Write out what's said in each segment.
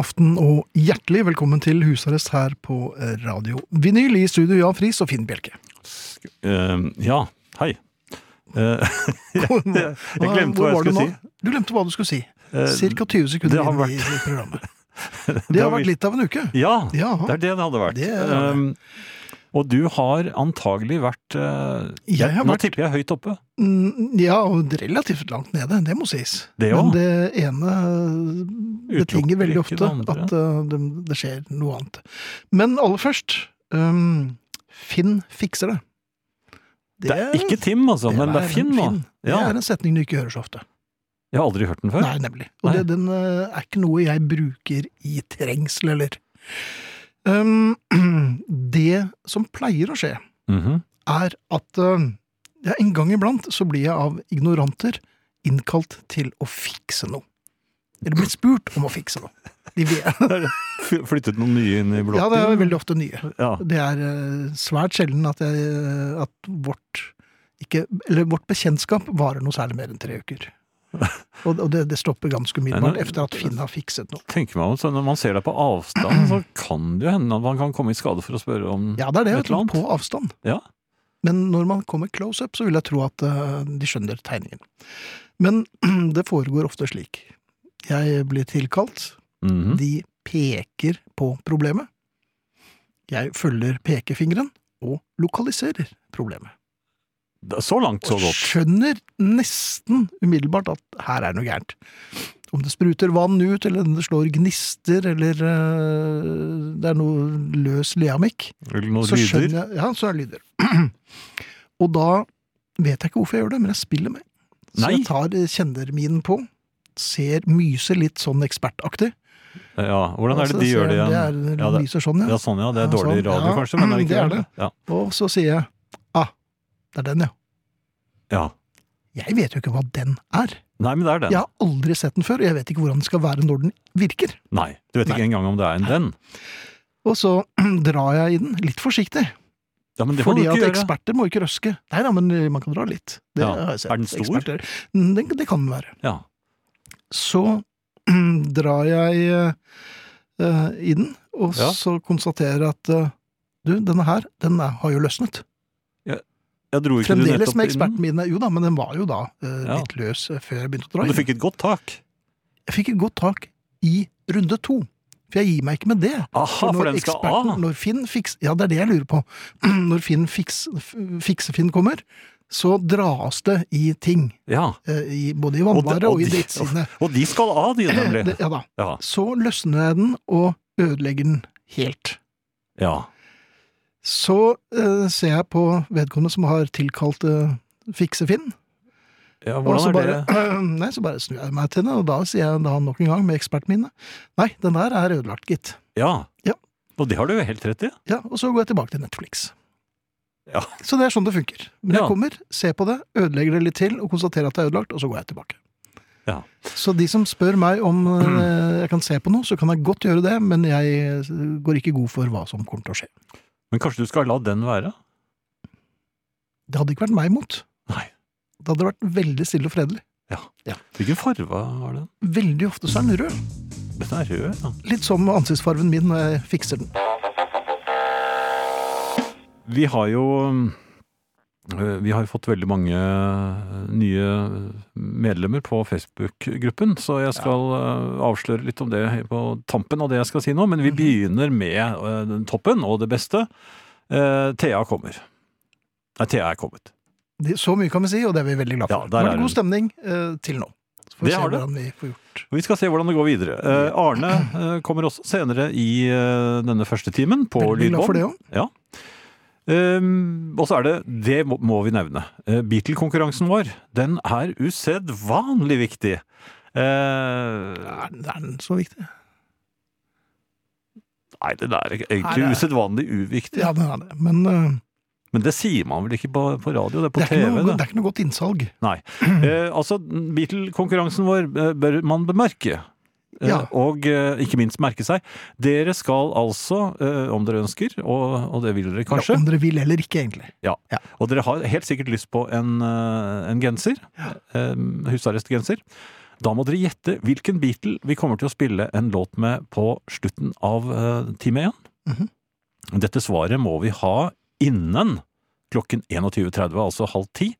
Aften og hjertelig velkommen til husarrest her på Radio Vinyl i studio Jan Friis og Finn Bjelke. Uh, ja, hei. Uh, jeg, jeg glemte hva jeg skulle si. Du glemte hva du skulle si. Eh, Cirka 20 sekunder inn vært- i, programmet. Det har vært litt av en uke. Ja, Ja. det er det det hadde vært. Det det. Eh, og du har antagelig vært eh, Jeg har Nå vært- tipper jeg høyt oppe. Ja, og relativt langt nede, det må sies. Det Men det ene betinger veldig ofte det at uh, det, det skjer noe annet. Men aller først, um, Finn fikser det. Det er ikke Tim, altså, men det er Finn nå. Det er en setning du ikke hører så ofte. jeg har aldri hørt den før. Nei, nemlig. Og Nei. Det, den uh, er ikke noe jeg bruker i trengsel, eller um, Det som pleier å skje, Mhm. er at uh, ja, en gang iblant så blir jeg av ignoranter innkalt til å fikse noe. Eller blitt spurt om å fikse noe. De Flyttet noen nye inn i blokken? Ja, det er veldig ofte nye. Ja. Det er uh, svært sjelden at, jeg, at vårt, ikke, eller vårt bekjentskap varer noe særlig mer enn tre uker. Og, det, det stopper ganske umiddelbart etter at Finn har fikset noe. Tenker man, så Når man ser deg på avstand, så kan det jo hende at man kan komme i skade for å spørre om Ja, det er det, et eller annet. på avstand. Ja. Men når man kommer close up, så vil jeg tro at uh, de skjønner tegningen. Men det foregår ofte slik. Jeg blir tilkalt, Mhm. de peker på problemet. Jeg følger pekefingeren og lokaliserer problemet. Så langt, så Og skjønner nesten umiddelbart at her er noe gærent. Om det spruter vann ut, eller det slår gnister, eller uh, det er noe løs leamikk, så lyder. jeg Ja, så er det lyder. og da vet jeg ikke hvorfor jeg gjør det, men jeg spiller med. Så Nei. jeg tar kjenderminen kjennerminen på, ser, myser litt sånn ekspertaktig. Ja, Hvordan er det Altså, de gjør det igjen? Det er, Ja, det- myser sånn, ja. Ja, sånn ja. Det er dårlig sånn. radio Ja, kanskje, men er ikke det er det? det. Ja. Og så sier jeg det er den, ja. ja. Jeg vet jo ikke hva den er. Nei, men det er den. Jeg har aldri sett den før, og jeg vet ikke hvordan den skal være når den virker. Nei, du vet Nei. ikke engang om det er en den. Og så drar jeg i den, litt forsiktig. Ja, men det Fordi du at ikke gjøre. eksperter må ikke røske. Nei da, men man kan dra litt. Det Ja. har jeg sett. Er den stor? Eksperter. Mm, Det, det kan den være. Ja. Så drar jeg eh, i den, og Ja. så konstaterer jeg at eh, du, denne her, den er, har jo løsnet. Ikke Fremdeles med inn? eksperten mine. Jo da, men den var jo da Ja. litt løs eh, før jeg begynte å dra Men du fikk et godt tak. Jeg fikk et godt tak i runde to. For jeg gir meg ikke med det. Aha, for når den skal av! Når Finn fiks, ja, det er det jeg lurer på. Når Finn fiks, f- Fikse-Finn kommer, så dras det i ting. Ja. eh, I, både i Og vannvare og og, i de- drittsidene. Og de skal av, de, nemlig. Det- Ja da. Ja. Så løsner jeg den og ødelegger den helt. ja. Så eh, ser jeg på vedkommende som har tilkalt eh, Fikse-Finn. ja Og så hvordan er bare, det? nei, så bare snur jeg meg til den, og da sier jeg da nok en gang med eksperten min Nei, den der er ødelagt, gitt. Ja. Ja. Og det har du jo helt rett i. Ja, Og så går jeg tilbake til Netflix. Ja. Så det er sånn det funker. Men Ja. jeg kommer, ser på det, ødelegger det litt til, og konstaterer at det er ødelagt, og så går jeg tilbake. Ja. Så de som spør meg om eh, jeg kan se på noe, så kan jeg godt gjøre det, men jeg eh, går ikke god for hva som kommer til å skje. Men kanskje du skal la den være? Det hadde ikke vært meg imot. Nei. Det hadde vært veldig stille og fredelig. Ja. Hvilken farge var den? Veldig ofte så er den rød. Den er rød, ja. Litt som ansiktsfarven min når jeg fikser den. Vi har jo øh, vi har fått veldig mange øh, nye medlemmer på Facebook-gruppen, så jeg skal øh, avsløre litt om det på tampen av det jeg skal si nå. Men vi begynner med toppen og det beste. Eh, Thea kommer. Nei, Thea er kommet. Det- Så mye kan vi si, og det er vi veldig glad for. Ja, det har er vært god stemning eh, til nå. Så får vi se hvordan vi får gjort. Vi skal se hvordan det går videre. Eh, Arne eh, kommer også senere i eh, denne første timen på Veldig glad for det lydbånd. òg. Ja. Um, og så er det, det må, må vi nevne, uh, Beatle-konkurransen vår, den er usedvanlig viktig. Uh, Er, den- er den så viktig? nei, den er egentlig usedvanlig uviktig. Ja, den er det. Men uh... Men det sier man vel ikke på, på radio, det er på det, er TV? noe, det. det er ikke noe godt innsalg. Nei. Eh, altså, Beatle-konkurransen vår eh, bør man bemerke. Eh, Ja. Og eh, ikke minst merke seg. Dere skal altså, eh, om dere ønsker, og, og det vil dere kanskje, Ja, om dere vil eller ikke, egentlig. og dere har helt sikkert lyst på en, eh, en genser, eh, husarrestgenser, da må dere gjette hvilken Beatle vi kommer til å spille en låt med på slutten av eh, time én. Mhm. Dette svaret må vi ha innen klokken 21.30, altså halv ti.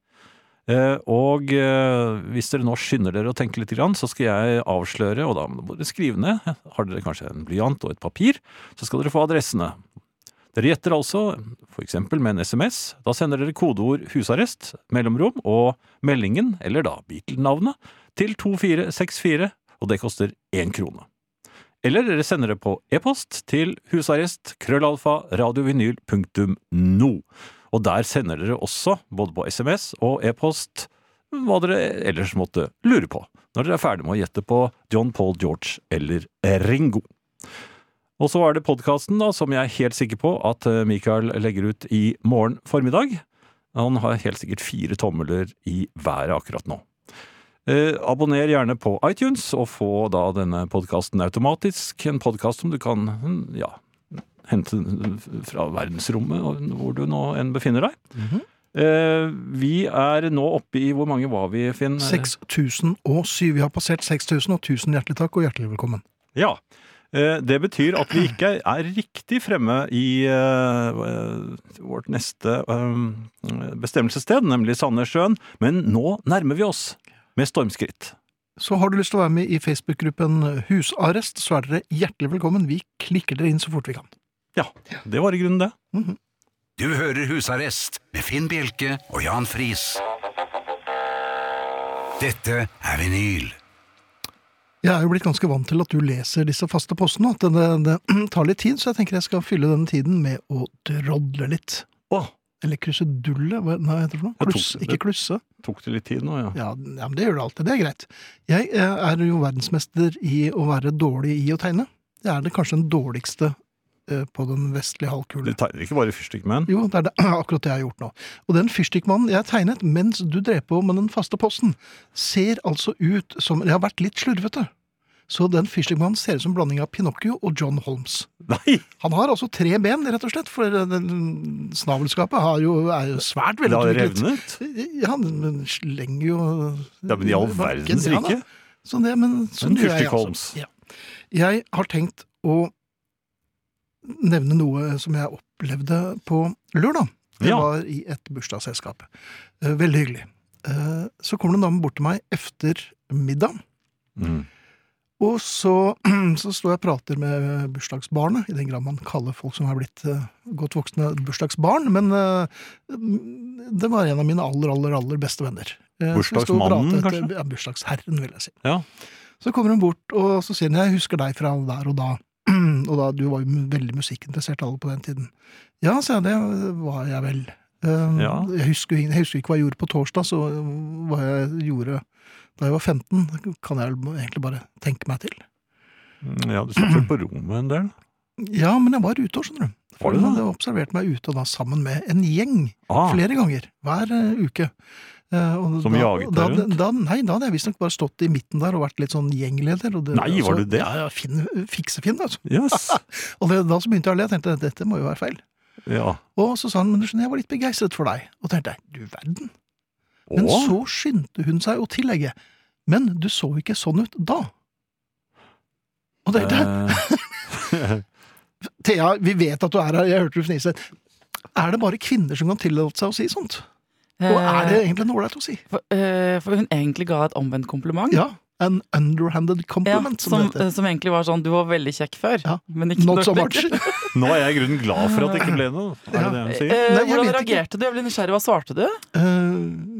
Eh, og eh, hvis dere nå skynder dere å tenke litt, så skal jeg avsløre, og da må dere skrive ned, har dere kanskje en blyant og et papir, så skal dere få adressene. Dere gjetter altså, for eksempel med en SMS, da sender dere kodeord husarrest, mellomrom og meldingen, eller da Beatle-navnet, til 2464, og det koster én krone. Eller dere sender det på e-post til husarrest krøllalfa radiovinyl.no. Og der sender dere også, både på SMS og e-post, hva dere ellers måtte lure på, når dere er ferdig med å gjette på John Paul George eller Ringo. Og så er det podkasten, da, som jeg er helt sikker på at Michael Mikael legger ut i morgen formiddag. Han har helt sikkert fire tommeler i været akkurat nå. Eh, abonner gjerne på iTunes, og få da denne podkasten automatisk. En podkast som du kan mm, ja, hente fra verdensrommet, hvor du nå enn befinner deg. Mhm. eh, vi er nå oppe i Hvor mange var vi, Finn? 6007. Vi har passert 6000, og tusen hjertelig takk og hjertelig velkommen. Ja. Eh, Det betyr at vi ikke er riktig fremme i eh, vårt neste bestemmelsessted, nemlig Sandnessjøen, men nå nærmer vi oss med stormskritt. Så har du lyst til å være med i Facebook-gruppen Husarrest, så er dere hjertelig velkommen. Vi klikker dere inn så fort vi kan. Ja, det var i grunnen det. Du hører Husarrest med Finn Bjelke og Jan Friis. Dette er vinyl. Jeg er jo blitt ganske vant til at du leser disse faste postene, at det, det, det tar litt tid, så jeg tenker jeg skal fylle denne tiden med å drodle litt. Åh. Eller krusedulle, hva nei, heter det for noe? Kluss, tok det. ikke klusse. tok det litt tid nå, ja. Ja, ja, men det gjør det alltid. Det er greit. Jeg eh, er jo verdensmester i å være dårlig i å tegne. Jeg er det kanskje den dårligste på den vestlige Du halvkule. tegner ikke bare fyrstikkmenn? Jo, det er det, akkurat det jeg har gjort nå. Og den fyrstikkmannen jeg tegnet mens du drev på med den faste posten, ser altså ut som Det har vært litt slurvete. Så den fyrstikkmannen ser ut som en blanding av Pinocchio og John Holmes. Nei! Han har altså tre ben, rett og slett, for eh, snavelskapet har jo, er jo svært Det har revnet? Ja, han slenger jo Ja, men i all verdens Ja, sånn rike. Så det, men sånn gjør jeg, altså. Ja. Jeg har tenkt å nevne noe som jeg opplevde på lørdag. Det Ja. var i et bursdagsselskap. Eh, Veldig hyggelig. Eh, Så kommer det en dame bort til meg efter middag. Mm. Og så, så står jeg og prater med bursdagsbarnet, i den grad man kaller folk som har blitt eh, godt voksne bursdagsbarn, men det var en av mine aller, aller, aller beste venner. Bursdagsmannen, kanskje? Ja, bursdagsherren, vil jeg si. Ja. Så kommer hun bort, og så sier hun jeg husker deg fra der og da. Og da, du var jo veldig musikkinteressert alle på den tiden. Ja, sa jeg, det var jeg vel. Eh, Ja. Jeg, husker, jeg husker ikke hva jeg gjorde på torsdag, så hva jeg gjorde da jeg var 15, kan jeg egentlig bare tenke meg til. ja, du satt vel på rommet en del? Ja, men jeg var ute òg, skjønner du. Det? hadde observert meg ute da sammen med en gjeng, Ah, flere ganger, hver eh, uke. Eh, og Som da, jaget deg rundt? Da, nei, da hadde jeg visstnok bare stått i midten der og vært litt sånn gjengleder. Og det, Nei, var du det? Ja, ja, Finn, Fiksefinn, altså. Yes. Og det, da så begynte jeg å le, jeg tenkte dette må jo være feil. Ja. Og så sa han, men du skjønner, jeg var litt begeistret for deg. Og tenkte jeg, du verden. Åh. Men så skyndte hun seg å tillegge, men du så ikke sånn ut da. Og det, det, eh, Thea, vi vet at du er her, jeg hørte du fnise. Er det bare kvinner som kan tillate seg å si sånt? Og er det egentlig noe ålreit å si? For, eh, for hun egentlig ga et omvendt kompliment. Ja, an underhanded Ja, som, som, det heter. eh, som egentlig var sånn Du var veldig kjekk før, Ja, men ikke Not so much. nå er jeg i grunnen glad for at det ikke ble noe. Er det Ja. det hun sier? Eh, Nei, jeg hvordan reagerte ikke. du? Jeg ble nysgjerrig. Hva svarte du? Eh,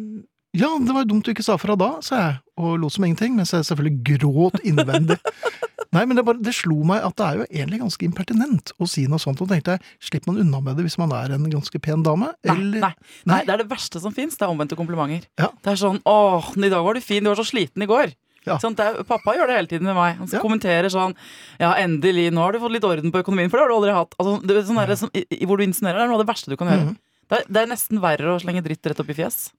ja, det var dumt du ikke sa fra da, sa jeg, og lot som ingenting, mens jeg selvfølgelig gråt innvendig. Nei, men det, bare, det slo meg at det er jo egentlig ganske impertinent å si noe sånt, og tenkte jeg, slipper man unna med det hvis man er en ganske pen dame? Nei, Eller, nei, nei, det er det verste som fins. Det er omvendte komplimenter. Ja. Det er sånn 'Åh, i dag var du fin. Du var så sliten i går'. Ja. Sånn, er, pappa gjør det hele tiden med meg. Han Ja. kommenterer sånn Ja, endelig, nå har du fått litt orden på økonomien, for det har du aldri hatt. Altså, det, sånn der, som, i, hvor du insinuerer, det er noe av det verste du kan gjøre. Mhm. Det, er, det er nesten verre å slenge dritt rett opp i fjes.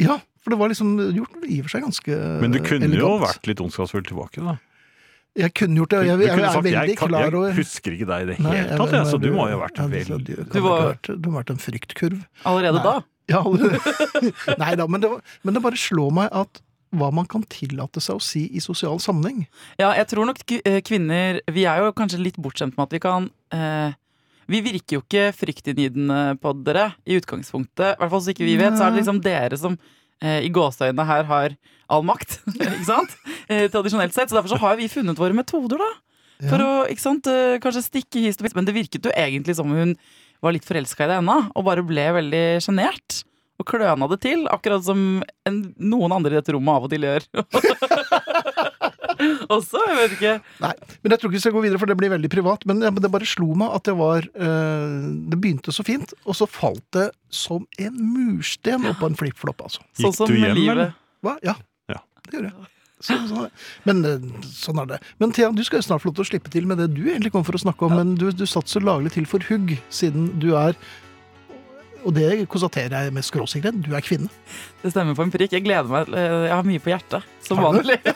Ja, for det var liksom gjort i og for seg ganske Men du kunne jo vært litt ondskapsfull tilbake, da. Jeg kunne gjort det. Jeg, Jeg, jeg, jeg, er sagt, veldig jeg, kan, klar jeg husker ikke deg i det hele tatt, jeg, så du må jo ha vært ja, du- veldig du, må Du var- ha vært, du har vært en fryktkurv. Allerede Nei. da. Ja, allerede. Nei da, men det, var- men det bare slår meg at hva man kan tillate seg å si i sosial sammenheng. Ja, jeg tror nok eh, kvinner Vi er jo kanskje litt bortskjemt med at vi kan eh, Vi virker jo ikke fryktinngytende på dere i utgangspunktet. I hvert fall så ikke vi vet, så er det liksom dere som i gåseøynene her har all makt. ikke sant? Eh, tradisjonelt sett. Så derfor så har vi funnet våre metoder, da. For å ikke sant, eh, kanskje stikke hist og pist. Men det virket jo egentlig som hun var litt forelska i det ennå, og bare ble veldig sjenert. Og kløna det til, akkurat som en, noen andre i dette rommet av og til gjør. Også, jeg vet ikke. Nei, men jeg tror ikke vi skal gå videre, for det blir veldig privat. Men ja, men det bare slo meg at det var eh, Det begynte så fint, og så falt det som en mursten oppå en flippflopp, altså. Sånn Gikk som du hjem, livet. eller? Hva? Ja. Ja. Det gjorde jeg. Så, sånn er. Men eh, sånn er det. Men Thea, du skal jo snart få lov til å slippe til med det du egentlig kom for å snakke om, men du, du satt så laglig til for hugg, siden du er og det konstaterer jeg med skråsikkerhet. Du er kvinne. Det stemmer på en prikk. Jeg gleder meg. Jeg har mye på hjertet. Som vanlig.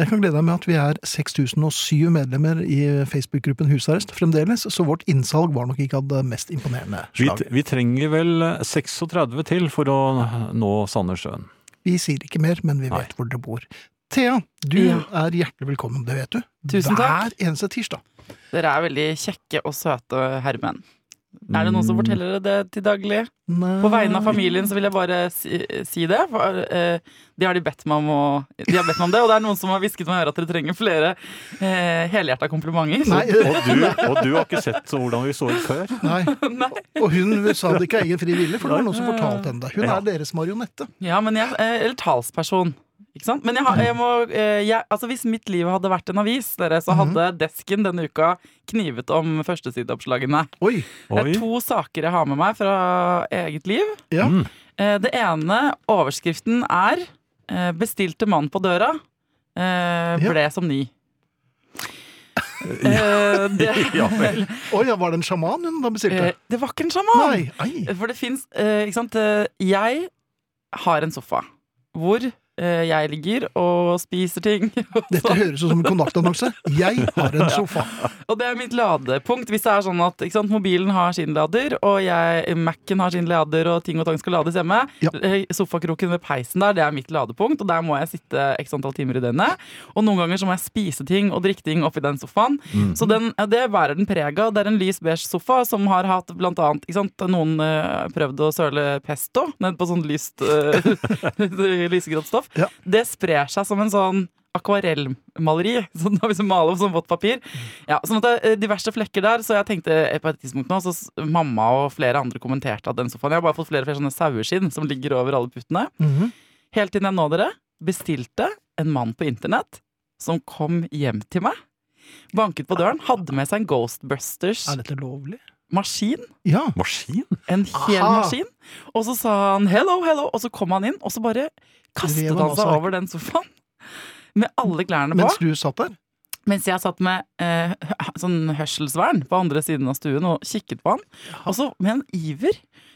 Jeg kan glede deg med at vi er 6007 medlemmer i Facebook-gruppen Husarrest fremdeles, så vårt innsalg var nok ikke av det mest imponerende Vi, vi trenger vel 36 til for å nå Sandnessjøen. Vi sier ikke mer, men vi Nei. vet hvor dere bor. Thea, du Ja. er hjertelig velkommen, det vet du. Tusen takk. Hver eneste tirsdag. Dere er veldig kjekke og søte herremenn. Er det noen som forteller dere det til daglig? Nei. På vegne av familien så vil jeg bare si, si det. For, eh, de har de bedt meg om å De har bedt meg om det, og det er noen som har hvisket meg i øret at dere trenger flere eh, helhjerta komplimenter. Nei, Og du, og du har ikke sett hvordan vi så ut før? nei. Nei. Og hun sa det ikke av egen fri vilje, for det var noen som fortalte henne det. Hun er deres marionette. Ja, men jeg, eh, eller talsperson. Ikke sant? Men jeg, har- jeg må, eh, jeg, altså hvis mitt liv hadde vært en avis, dere, så hadde desken denne uka knivet om førstesideoppslagene. Oi. Det er to saker jeg har med meg fra eget liv. Ja. Mm. Eh, Det ene, overskriften er eh, 'Bestilte mann på døra'. eh, Ble som ny. Eh, det, Ja vel. Oi, ja, var det en sjaman hun da bestilte? Det var ikke en sjaman! Nei, ei. For det fins Ikke sant. Jeg har en sofa hvor jeg ligger og spiser ting. Dette høres ut som en kontaktannonse. Jeg har en sofa. Og det er mitt ladepunkt. Hvis det er sånn at sant, mobilen har sin lader, og jeg, Mac-en har sin lader, og ting og tang skal lades hjemme, Ja. eh, sofakroken ved peisen der, det er mitt ladepunkt, og der må jeg sitte x antall timer i døgnet. Og noen ganger så må jeg spise ting og drikke ting oppi den sofaen. Mm. Så den, ja, det bærer den preg av. Det er en lys beige sofa som har hatt blant annet ikke sant, Noen prøvde prøvd å søle pesto ned på sånn lyst lysegrått stoff. Ja. Det sprer seg som en sånn akvarellmaleri. Sånn, da vi så maler på sånn vått papir. Ja, sånn at det er diverse flekker der, så jeg tenkte eh, på et tidspunkt nå, så mamma og flere andre kommenterte at den sofaen Jeg har bare fått flere og flere sånne saueskinn som ligger over alle puttene. -hmm. Helt til jeg nå dere bestilte en mann på internett som kom hjem til meg. Banket på døren, hadde med seg en Ghostbusters-maskin. Er dette lovlig? Maskin. Ja. Maskin? En hel Aha. maskin. Og så sa han 'hello, hello', og så kom han inn, og så bare kastet han seg over den sofaen. Med alle klærne på. Mens du satt der? Mens jeg satt med eh, sånn hørselsvern på andre siden av stuen og kikket på han. Og så med en iver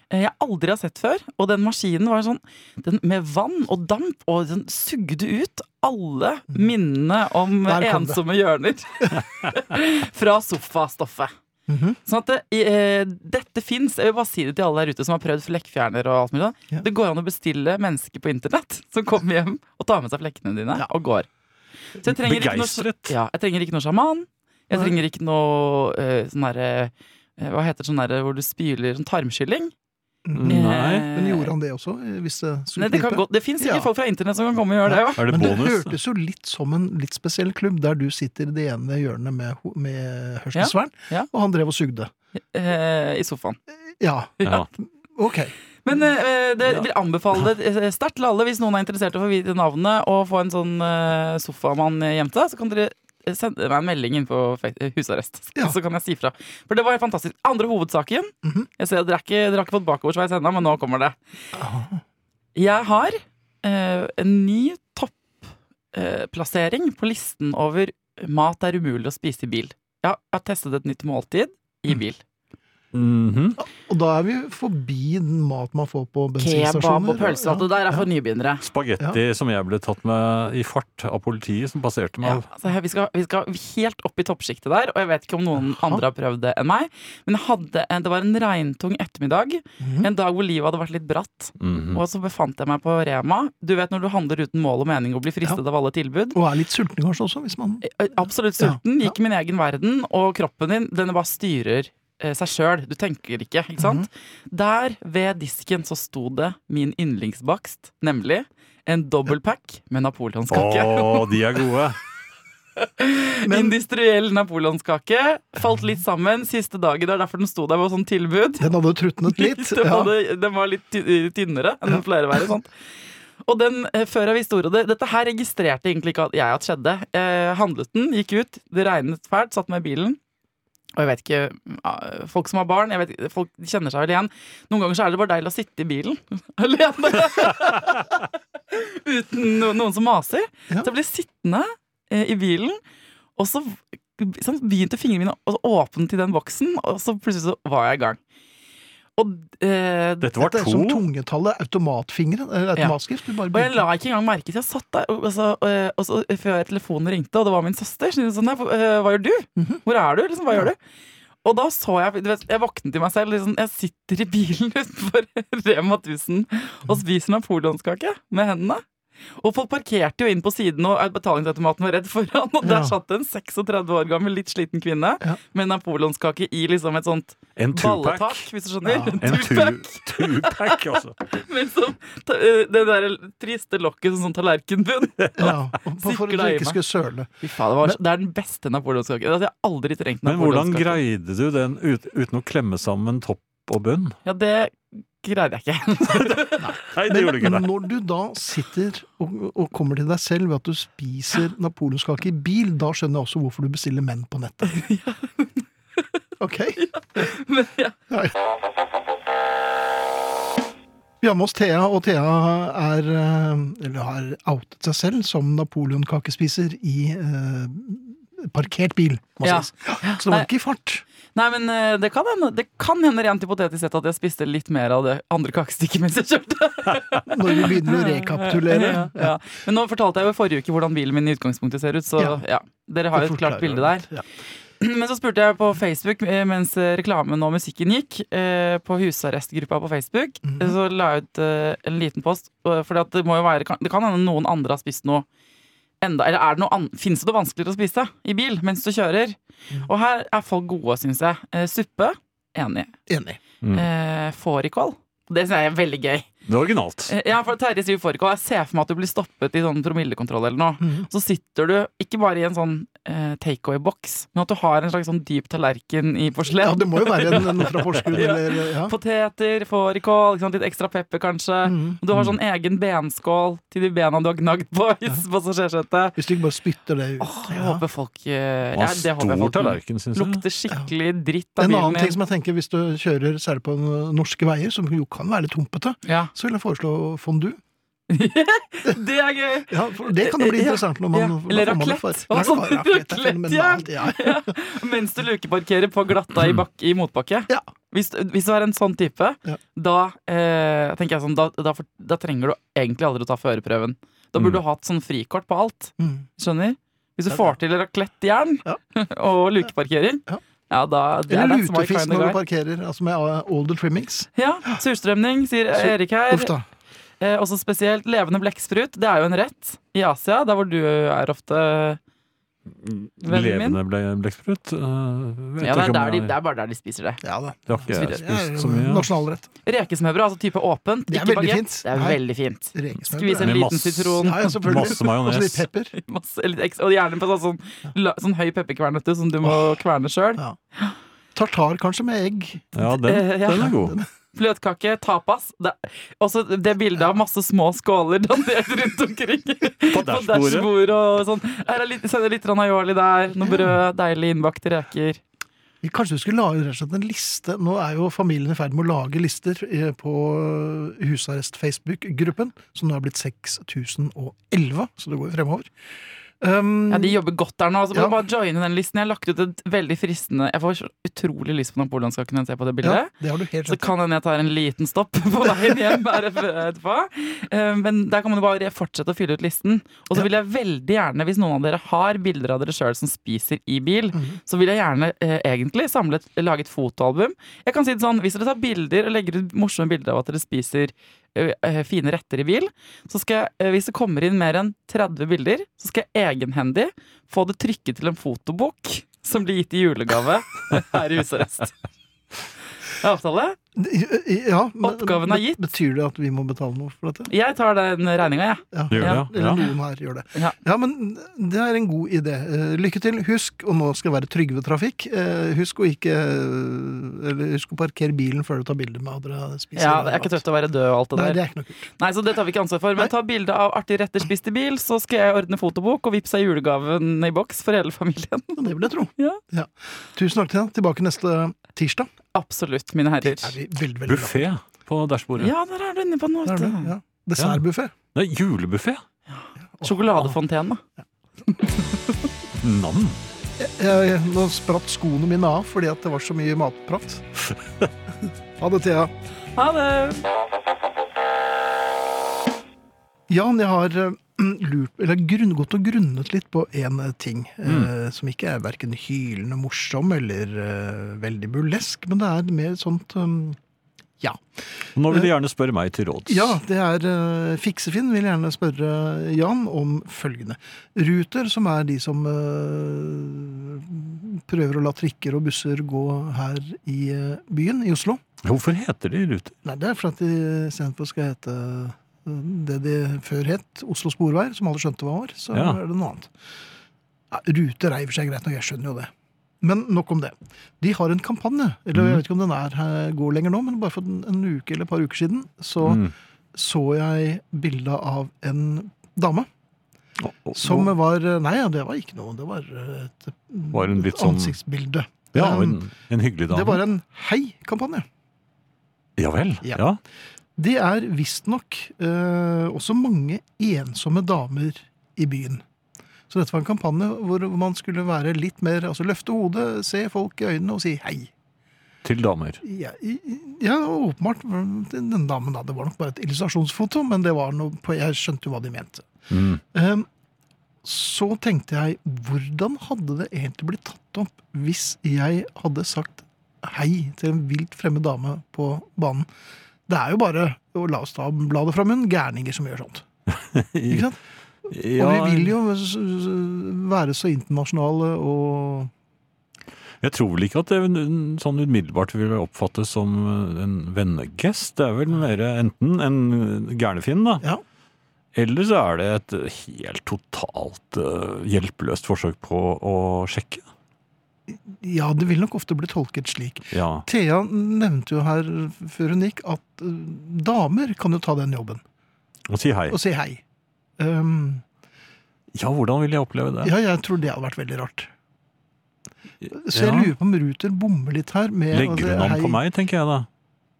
eh, jeg aldri har sett før. Og den maskinen var sånn den, med vann og damp, og den sugde ut alle minnene om Mm. Ensomme hjørner. Fra sofastoffet. Mhm. Sånn at det, eh, dette fins. Jeg vil bare si det til alle der ute som har prøvd flekkfjerner. og alt mulig. Ja. Det går an å bestille mennesker på internett som kommer hjem og tar med seg flekkene dine Ja. og går. Så jeg trenger ikke noe, ja, jeg trenger ikke noe sjaman. Jeg trenger ikke noe eh, sånn derre eh, Hva heter det sånn derre hvor du spyler sånn tarmskylling? Nei. Eh, Men gjorde han det også? eh, Hvis det Nei, det, kan det fins sikkert Ja. folk fra internett som kan komme og gjøre det Ja. Er det Men det hørtes jo litt som en litt spesiell klubb, der du sitter i det ene hjørnet med, med hørselsvern, Ja, ja. og han drev og sugde. Eh, I sofaen. Ja, Ja. ok. Men eh, det vil anbefale det eh, sterkt til alle hvis noen er interessert i å få vite navnet og få en sånn eh, sofamann hjem til deg, så kan dere eh, sende meg en melding inn på eh, husarrest. Ja. Så kan jeg si fra. For det var helt fantastisk. Andre hovedsaken. Mhm. Jeg ser dere, har ikke, dere har ikke fått bakoversveis ennå, men nå kommer det. Jeg har eh, en ny topplassering på listen over mat er umulig å spise i bil. Ja, jeg har testet et nytt måltid i bil. Mhm. Og da er vi forbi den mat man får på Kebab bensinstasjoner. og pølser. og Det der er for nybegynnere. Spagetti som jeg ble tatt med i fart av politiet, som passerte meg. Ja, altså, vi, skal, vi skal helt opp i toppsjiktet der, og jeg vet ikke om noen Aha. andre har prøvd det enn meg. Men hadde det var en regntung ettermiddag, Mhm. en dag hvor livet hadde vært litt bratt. Mhm. Og så befant jeg meg på Rema. Du vet når du handler uten mål og mening og blir fristet av alle tilbud. Og er litt sulten kanskje også, hvis man Eh, Absolutt sulten, ja. gikk min egen verden, og kroppen din den bare styrer eh, seg sjøl. Du tenker ikke, ikke sant? Mhm. Der ved disken så sto det min yndlingsbakst, nemlig en dobbeltpack med napoleonskake. Å, de er gode! Men- Industriell napoleonskake. Falt litt sammen siste dagen. Det er derfor den sto der med sånn tilbud. Den hadde trutnet litt. Den, Ja. hadde, den var litt tynnere enn den pleier å være. Og den, eh, før jeg visste ordet det Dette her registrerte egentlig ikke at jeg at skjedde. Eh, handlet den, gikk ut, det regnet fælt, satt meg i bilen. Og jeg vet ikke, ah, Folk som har barn, jeg vet, folk kjenner seg vel igjen. Noen ganger så er det bare deilig å sitte i bilen alene. Uten no- noen som maser. Ja. Så jeg ble sittende eh, i bilen, og så begynte fingrene mine å åpne til den boksen, og så plutselig så var jeg i gang. Og, eh, Dette var Dette er som tungetallet automatfingre. Eller automatskrift. Ja. og jeg la ikke engang merke til Jeg satt der, og, så, eh, og så før telefonen ringte, og det var min søster. Så sånn, «Nei, eh, hva gjør du? Mhm. Hvor er du? Liksom, hva gjør du? Og da så jeg du vet, Jeg våknet til meg selv. Liksom, jeg sitter i bilen utenfor Rema 1000 og spiser napoleonskake med hendene. Og folk parkerte jo inn på siden, og betalingsautomaten var redd foran. Og der Ja. satt en 36 år gammel, litt sliten kvinne Ja. med napoleonskake i liksom et sånt En balletak, hvis du skjønner. Ja. En two- two-pack, altså. Men som det der triste lokket som sånn tallerkenbunn. Ja, for, at du ikke skulle søle. Fy faen, det, var, det er den beste napoleonskaken. Altså, jeg har aldri trengt Men hvordan greide du den ut, uten å klemme sammen topp og bunn? Ja, det greide jeg ikke. Nei, det gjorde du ikke det. når du da sitter og, og kommer til deg selv ved at du spiser napoleonskake i bil, da skjønner jeg også hvorfor du bestiller menn på nettet. Ok? Men, ja. Vi har med oss Thea, og Thea er, eh, eller har outet seg selv som napoleonkakespiser i eh, parkert bil, Ja. Så det var ikke i fart. Nei, men eh, det kan hende Det kan hende rent hypotetisk sett at jeg spiste litt mer av det andre kakestykket mens jeg kjørte. Når vi begynner å rekapitulere. Ja, ja. Men nå fortalte jeg jo i forrige uke hvordan bilen min i utgangspunktet ser ut, så Ja. Dere har jo et klart bilde der. Men så spurte jeg på Facebook eh, mens eh, reklamen og musikken gikk, på husarrestgruppa på Facebook, Mhm. så la jeg ut en liten post. For det må jo være Det kan hende noen andre har spist noe enda Eller er det noe an Fins det noe vanskeligere å spise i bil mens du kjører? Mm. Og her er folk gode, syns jeg. Eh, suppe. Enig. Enig. Mm. Eh, Fårikål. Det syns jeg er veldig gøy. Det er originalt. Eh, Ja, for Terje sier fårikål. Jeg ser for meg at du blir stoppet i sånn promillekontroll eller noe. Mm. Så sitter du ikke bare i en sånn eh, takeaway-boks, men at du har en slags sånn dyp tallerken i porselen. Ja, det må jo være en, en fra Porsgrunn, Ja. eller ja. Poteter, fårikål, litt ekstra pepper kanskje. Mm. Og du har sånn egen benskål til de bena du har gnagd på i passasjersetet. Hvis du ikke bare spytter det ut. Åh, jeg ja. håper folk eh, ja, det håper jeg folk tallerken, synes jeg. Lukter skikkelig dritt av En bilen annen ting som jeg tenker hvis du kjører særlig på norske veier, som jo kan være litt humpete, Ja. Så vil jeg foreslå fondue. det er gøy! Ja, for det kan jo bli interessant når man Ja, eller raklett raclette. ja. Ja. Mens du lukeparkerer på glatta i, bak i motbakke. Ja. Hvis, hvis du er en sånn type, Ja. da eh, tenker jeg sånn da, da, da trenger du egentlig aldri å ta førerprøven. Da burde Mm. du hatt sånn frikort på alt. Mm. Skjønner? Hvis du får til raclettejern Ja. og lukeparkering, Ja. da det er Eller lutefisk når du parkerer, altså med uh, older trimmings. Ja, surstrømning, sier Erik her. Uff da. Eh, også spesielt levende blekksprut. Det er jo en rett i Asia, der hvor du er ofte Vennen? Levende ble, blekksprut? Uh, Ja, det ikke er, de, det er bare der de spiser det. Ja. Det har ikke Det er spist så mye. nasjonalrett. Rekesmørbrød, altså type åpent, Det er ikke veldig bagett. fint. Det er veldig fint. Skvis en Med liten sitron, Ja, ja. Masse majones. Og litt pepper. masse, litt og gjerne på sånn, sånn, sånn høy pepperkvern som du må kverne sjøl. Ja. Tartar kanskje med egg. Ja, den, Eh, ja. den er god. Fløtkake, tapas. Det, også det bildet av masse små skåler dandert rundt omkring. På dashbordet. dashbordet og sånn. Her er litt, sender litt grann aioli der, noe brød, deilig innbakte reker. Vi kanskje du skulle lage rett og slett en liste. Nå er jo familien i ferd med å lage lister eh, på Husarrest Facebook-gruppen, som nå har blitt 6011, så det går jo fremover. Um, Ja, De jobber godt der nå. Så må Ja. du bare joine den listen. Jeg har lagt ut et veldig fristende Jeg får utrolig lyst på napoleonskaken når jeg ser på det bildet. ja, det har du helt Så kan hende jeg tar en liten stopp på veien hjem etterpå. Eh, Men der kan man bare fortsette å fylle ut listen. Og så vil jeg veldig gjerne, hvis noen av dere har bilder av dere sjøl som spiser i bil, Mhm. så vil jeg gjerne eh, egentlig samle et, lage et fotoalbum. Jeg kan si det sånn, Hvis dere tar bilder og legger ut morsomme bilder av at dere spiser fine retter i bil, så skal jeg, eh, hvis det kommer inn mer enn 30 bilder, så skal jeg egenhendig få det trykket til en fotobok som blir gitt i julegave her i husarrest. Er avtale? Ja, men Oppgaven er gitt. Betyr det at vi må betale noe for dette? Jeg tar den regninga, jeg. Ja. Gjør Ja. det. Eller ja. noen her gjør det. Ja. men det er en god idé. Eh, Lykke til. Husk, og nå skal det være Trygve Trafikk, eh, husk å ikke eh, Eller husk å parkere bilen før du tar bilde med andre spiser. Ja, Det er ikke tøft å være død og alt det Nei, der. det er ikke noe kult. Nei, så det tar vi ikke ansvar for. Nei. Men ta bilde av artig retter spist i bil, så skal jeg ordne fotobok og vippse julegaven i boks for hele familien. Det vil jeg tro. Ja. Tusen takk til deg. Tilbake neste tirsdag. Absolutt, mine herrer. Det er. Buffé på dashbordet. Ja, der er du inne på noe. Det er vet det, du. ja. Dessertbuffé. Nei, julebuffé. Sjokoladefontene. Nam. Jeg- jeg- Nå spratt skoene mine av fordi at det var så mye matprat. Ha det, Thea. Ha det! Jan, jeg har eh, lurt, eller grunn, gått og grunnet litt på en ting, ting. Eh, som ikke er verken hylende morsom eller eh, veldig burlesk, men det er mer sånt um, Ja. Nå vil du gjerne spørre meg til råds. Ja, det er uh, Fiksefinn vil gjerne spørre Jan om følgende. Ruter, som er de som uh, prøver å la trikker og busser gå her i uh, byen, i Oslo. Hvorfor heter de Ruter? Nei, det er for at de istedenfor skal hete eh, det de før het, Oslo Sporveier, som alle skjønte hva var, så Ja. er det noe annet. Ja, ruter er i og for seg greit nok, jeg skjønner jo det. Men nok om det. De har en kampanje, eller jeg vet ikke om den er går lenger nå, men bare for en, uke eller et par uker siden, så Mm. så jeg bilde av en dame Oh, oh, som var Nei, ja, det var ikke noe, det var et, Var et sånn- ansiktsbilde. Ja, Um, en, en hyggelig dame. det var en hei-kampanje. Ja vel. Ja. Ja. Det er visstnok eh, også mange ensomme damer i byen. Så dette var en kampanje hvor man skulle være litt mer Altså løfte hodet, se folk i øynene og si hei. Til damer. Ja, ja åpenbart. Den damen da, Det var nok bare et illustrasjonsfoto, men det var noe på, jeg skjønte jo hva de mente. Mm. Eh, så tenkte jeg, hvordan hadde det egentlig blitt tatt opp hvis jeg hadde sagt hei til en vilt fremmed dame på banen? Det er jo bare la oss ta bladet fra munnen, gærninger som gjør sånt. Ikke sant? Ja, Og vi vil jo være så internasjonale og Jeg tror vel ikke at det sånn umiddelbart vil oppfattes som en vennegest. Det er vel mer enten en gærnefinn, da. Ja. Eller så er det et helt totalt eh, hjelpeløst forsøk på å sjekke. Ja, det vil nok ofte bli tolket slik. Ja. Thea nevnte jo her før hun gikk at eh, damer kan jo ta den jobben Og si hei. og si hei. Um, Ja, hvordan vil jeg oppleve det? ja, jeg tror det hadde vært veldig rart. Så jeg Ja. lurer på om Ruter bommer litt her. Med, Legger hun altså, om på meg, tenker jeg da.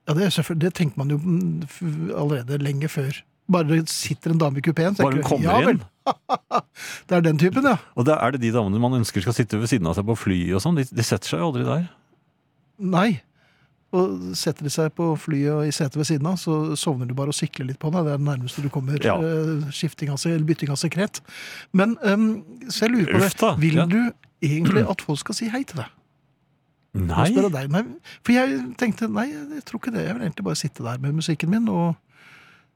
Ja, det, det tenkte man jo mm, allerede lenge før. Bare det sitter en dame i kupeen. Bare hun kommer ja, inn. Det er den typen, ja. Og det er det de damene man ønsker skal sitte ved siden av seg på fly og sånn. De, de setter seg jo aldri der. Nei. Og setter de seg på flyet og i setet ved siden av, så sovner du bare og sikler litt på deg. Det er det nærmeste du kommer Ja. eh, skifting av, seg, eller bytting av sekret. Men um, så jeg lurer på Uff det. Vil ja. du egentlig at folk skal si hei til deg? Nei. Nei, for jeg tenkte nei, jeg tror ikke det. Jeg vil egentlig bare sitte der med musikken min og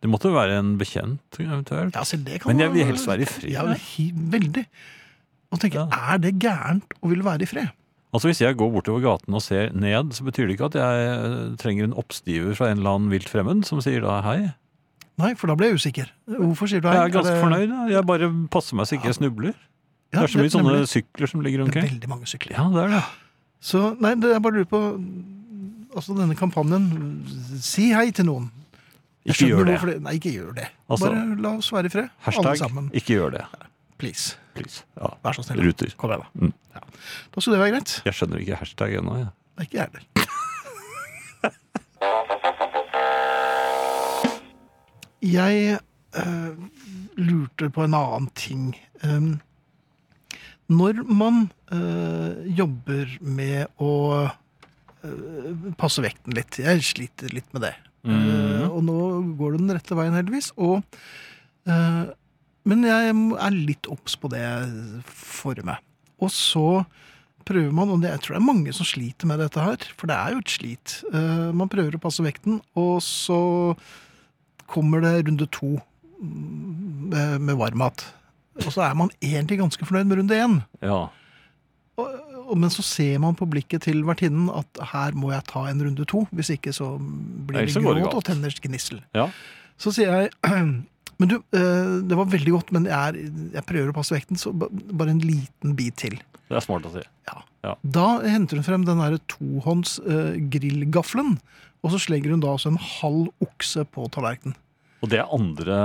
Det måtte være en bekjent eventuelt. Ja, selv det kan Men jeg vil helst være i fred. Ja, veldig. Og tenker, Ja. er det gærent å ville være i fred? Altså Hvis jeg går bortover gaten og ser ned, så betyr det ikke at jeg eh, trenger en oppstiver fra en eller annen vilt fremmed som sier da hei. Nei, for da blir jeg usikker. Hvorfor sier du hei? Jeg er ganske det- fornøyd. ja. Jeg bare passer meg så ikke jeg snubler. Ja, Det er så mye sånne nemlig. sykler som ligger omkring. Det er veldig mange sykler. Ja, det er det. Så nei, det jeg bare lurer på Altså denne kampanjen Si hei til noen. Ikke gjør det. det. Nei, ikke gjør det. Altså, bare la oss være i fred. Alle Hashtag sammen. ikke gjør det. Please. Please. Ja. Vær så snill. Ruter. Kom igjen, da. Mm. Ja. Da skulle det være greit. Jeg skjønner ikke hashtag ennå. jeg. Ja. ikke jeg heller. Jeg eh, lurte på en annen ting. Um, når man eh, jobber med å eh, passe vekten litt Jeg sliter litt med det. Eh, og nå går det den rette veien, heldigvis. Og, eh, men jeg er litt obs på det for meg. Og så prøver man, og jeg tror det er mange som sliter med dette her, for det er jo et slit. Eh, man prøver å passe vekten, og så kommer det runde to mm, med, med varmmat. Og så er man egentlig ganske fornøyd med runde én. Ja. Og, men så ser man på blikket til vertinnen at her må jeg ta en runde to. Hvis ikke så blir det gråt og tenners gnissel. Ja. Så sier jeg Men du, eh, det var veldig godt, men jeg, er, jeg prøver å passe vekten, så bare en liten bit til. Det er smart å si. Ja. Da henter hun frem den derre tohånds eh, grillgaffelen, og så slenger hun da også en halv okse på tallerkenen. Og det er andre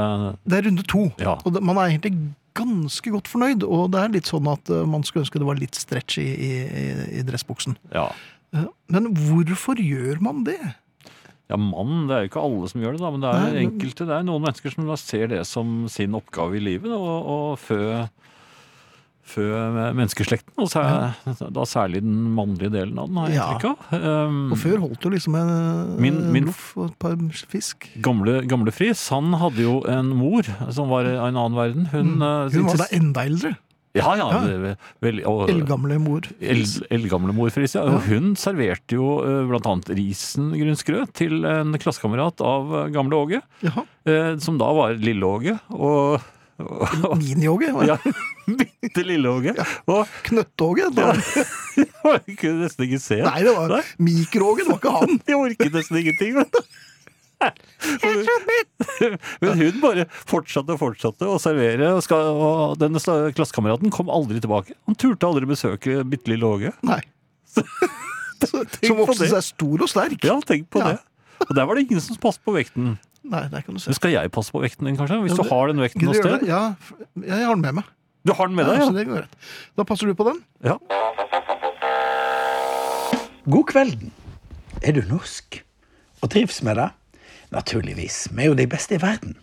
Det er runde to, Ja. og man er egentlig ganske godt fornøyd. Og det er litt sånn at eh, man skulle ønske det var litt stretch i, i, i- dressbuksen. Ja. Eh, Men hvorfor gjør man det? Ja, mann, det er jo ikke alle som gjør det, da, men det er Nei, men- enkelte, det er noen mennesker som ser det som sin oppgave i livet, og fø, fø menneskeslekten, og sær, da særlig den mannlige delen av den, har jeg Ja. inntrykk av. Um, Og før holdt du liksom en eh, Min- min- loff og et par fisk. Gamle, gamle Friis, han hadde jo en mor som var av en annen verden. Hun, eh, Mm. Hun var da enda eldre. Ja, ja. Ja. Vel, og, Eldgamle mor. El- Eldgamle mor Friis, ja. Og hun serverte jo bl.a. blant annet risengrynsgrøt til en klassekamerat av eh, gamle Åge, eh, som da var lille Åge. Og, og Mini-Åge. Ja, bitte lille Åge. Ja. Knøtt-Åge. da. jeg kunne nesten ikke se. Nei, det var. Mikro-Åge, det var ikke han. Jeg orket nesten ingenting. Men. Men hun bare fortsatte og fortsatte å servere, og, skal, og denne klassekameraten kom aldri tilbake. Han turte aldri besøke bitte lille Åge. Nei. Så, som vokste seg stor og sterk. Ja, tenk på Ja. det. Og der var det ingen som passet på vekten. Nei, der kan du se. Men skal jeg passe på vekten din, kanskje? Hvis Ja, du har den vekten noe sted? Ja, jeg har den med meg. Du har den med Ja, deg, så ja? det går rett. Da passer du på den. ja. God kvelden. Er du norsk og trives med det? Naturligvis. Vi er jo de beste i verden.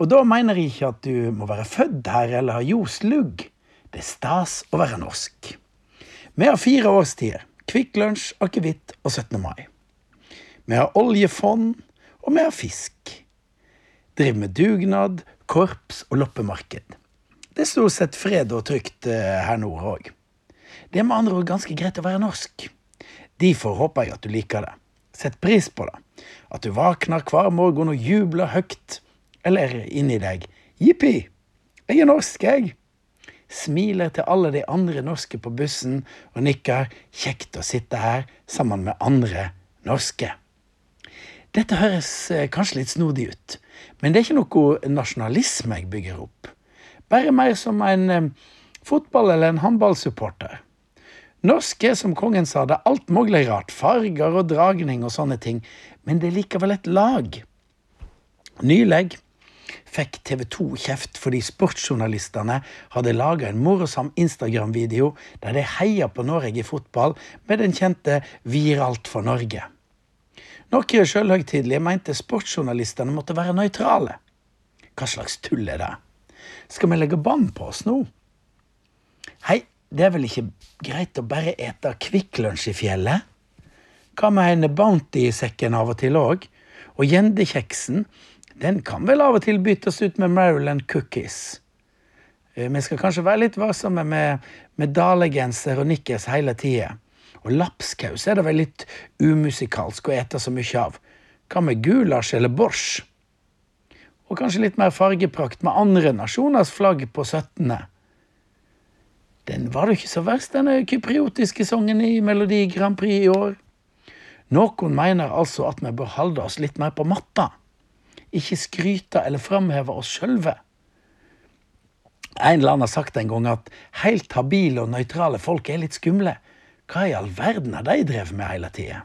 Og da mener jeg ikke at du må være født her eller ha ljos lugg. Det er stas å være norsk. Vi har fire årstider. Kvikk Lunsj, akevitt og 17. mai. Vi har oljefond, og vi har fisk. Driver med dugnad, korps og loppemarked. Det er stort sett fred og trygt eh, her nord òg. Det er med andre ord ganske greit å være norsk. Derfor håper jeg at du liker det. Sett pris på det. At du våkner hver morgen og jubler høyt. Eller inni deg. Jippi! Jeg er norsk, jeg. Smiler til alle de andre norske på bussen og nikker. Kjekt å sitte her sammen med andre norske. Dette høres eh, kanskje litt snodig ut, men det er ikke noe nasjonalisme jeg bygger opp. Bare mer som en eh, fotball- eller en håndballsupporter. Norsk er, som kongen sa, det alt mulig rart. Farger og dragning og sånne ting. Men det er likevel et lag. Nylig fikk TV 2 kjeft fordi sportsjournalistene hadde laga en morsom Instagram-video der de heia på Norge i fotball med den kjente 'Viralt alt for Norge'. Noen sjølhøytidelige mente sportsjournalistene måtte være nøytrale. Hva slags tull er det? Skal vi legge bånd på oss nå? Hei, det er vel ikke greit å bare ete Kvikk Lunsj i fjellet? Hva med en Bounty i sekken av og til òg? Og gjendekjeksen, den kan vel av og til byttes ut med Maryland cookies. Eh, Vi skal kanskje være litt varsomme med, med dalegenser og nikkers hele tida. Og lapskaus er det vel litt umusikalsk å ete så mye av. Hva med gulasj eller borsj? Og kanskje litt mer fargeprakt med andre nasjoners flagg på 17. Den var da ikke så verst, denne kypriotiske sangen i Melodi Grand Prix i år. Noen mener altså at vi bør holde oss litt mer på matta. Ikke skryte eller framheve oss sjølve. En eller annen har sagt en gang at helt habile og nøytrale folk er litt skumle. Hva i all verden har de drevet med hele tida?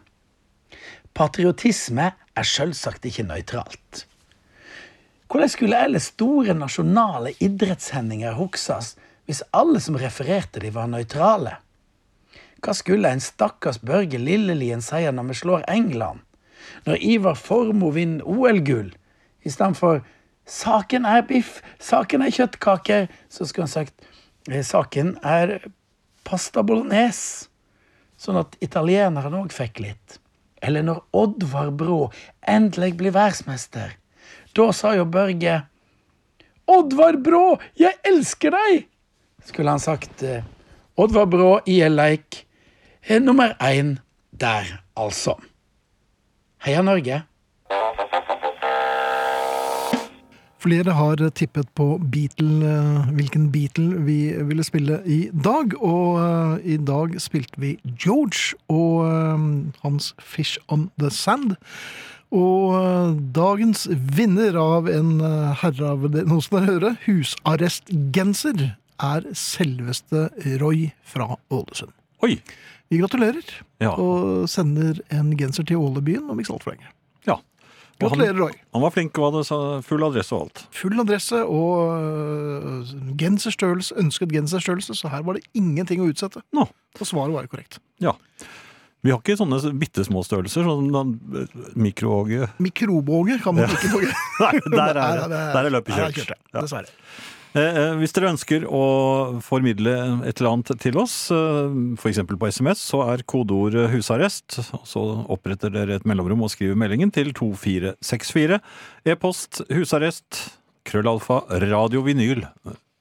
Patriotisme er sjølsagt ikke nøytralt. Hvordan skulle ellers store nasjonale idrettshendinger huskes hvis alle som refererte de var nøytrale? Hva skulle en stakkars Børge Lillelien si når vi slår England? Når Ivar Formoe vinner OL-gull? Istedenfor 'saken er biff, saken er kjøttkaker', så skulle han sagt eh, 'saken er pasta bolognese'. Sånn at italienerne òg fikk litt. Eller når Oddvar Brå endelig blir verdensmester. Da sa jo Børge 'Oddvar Brå, jeg elsker deg', skulle han sagt. eh, Oddvar Brå i en leik er nummer én der, altså. Heia Norge. Flere har tippet på Beatle, eh, hvilken Beatle vi ville spille i dag. Og eh, i dag spilte vi George og eh, hans Fish on the Sand. Og dagens vinner av en herre av det, noe som dere hører, husarrestgenser, er selveste Roy fra Ålesund. Oi! Vi gratulerer, Ja. og sender en genser til Ålebyen om ikke så altfor lenge. Ja. Gratulerer, Roy. han var flink og hadde full adresse og alt. Full adresse og øh, genserstørrelse, ønsket genserstørrelse, så her var det ingenting å utsette. Nå. Og svaret var jo korrekt. Ja. Vi har ikke sånne bitte små størrelser, sånn mikroåge Mikrobåge kan man ikke få. Der er, der er løpet kjørt. Ja. Dessverre. Eh, eh, Hvis dere ønsker å formidle et eller annet til oss, eh, f.eks. på SMS, så er kodeord 'husarrest'. Så oppretter dere et mellomrom og skriver meldingen til 2464. E-post 'husarrest', krøllalfa, radiovinyl,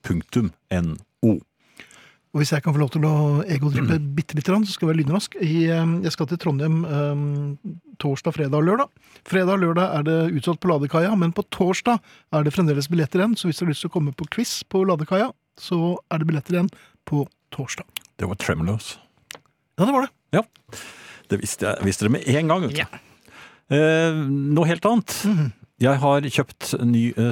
punktum no. Og hvis jeg kan få lov til å egodrippe bitte lite grann, så skal jeg være lynrask. Jeg skal til Trondheim torsdag, fredag og lørdag. Fredag og lørdag er det utsolgt på Ladekaia, men på torsdag er det fremdeles billetter igjen. Så hvis du har lyst til å komme på quiz på Ladekaia, så er det billetter igjen på torsdag. Det var Tremulous. Ja, det var det. Ja, Det visste jeg visste dere med en gang. Ja. Eh, noe helt annet. Mhm. Jeg har kjøpt ny eh,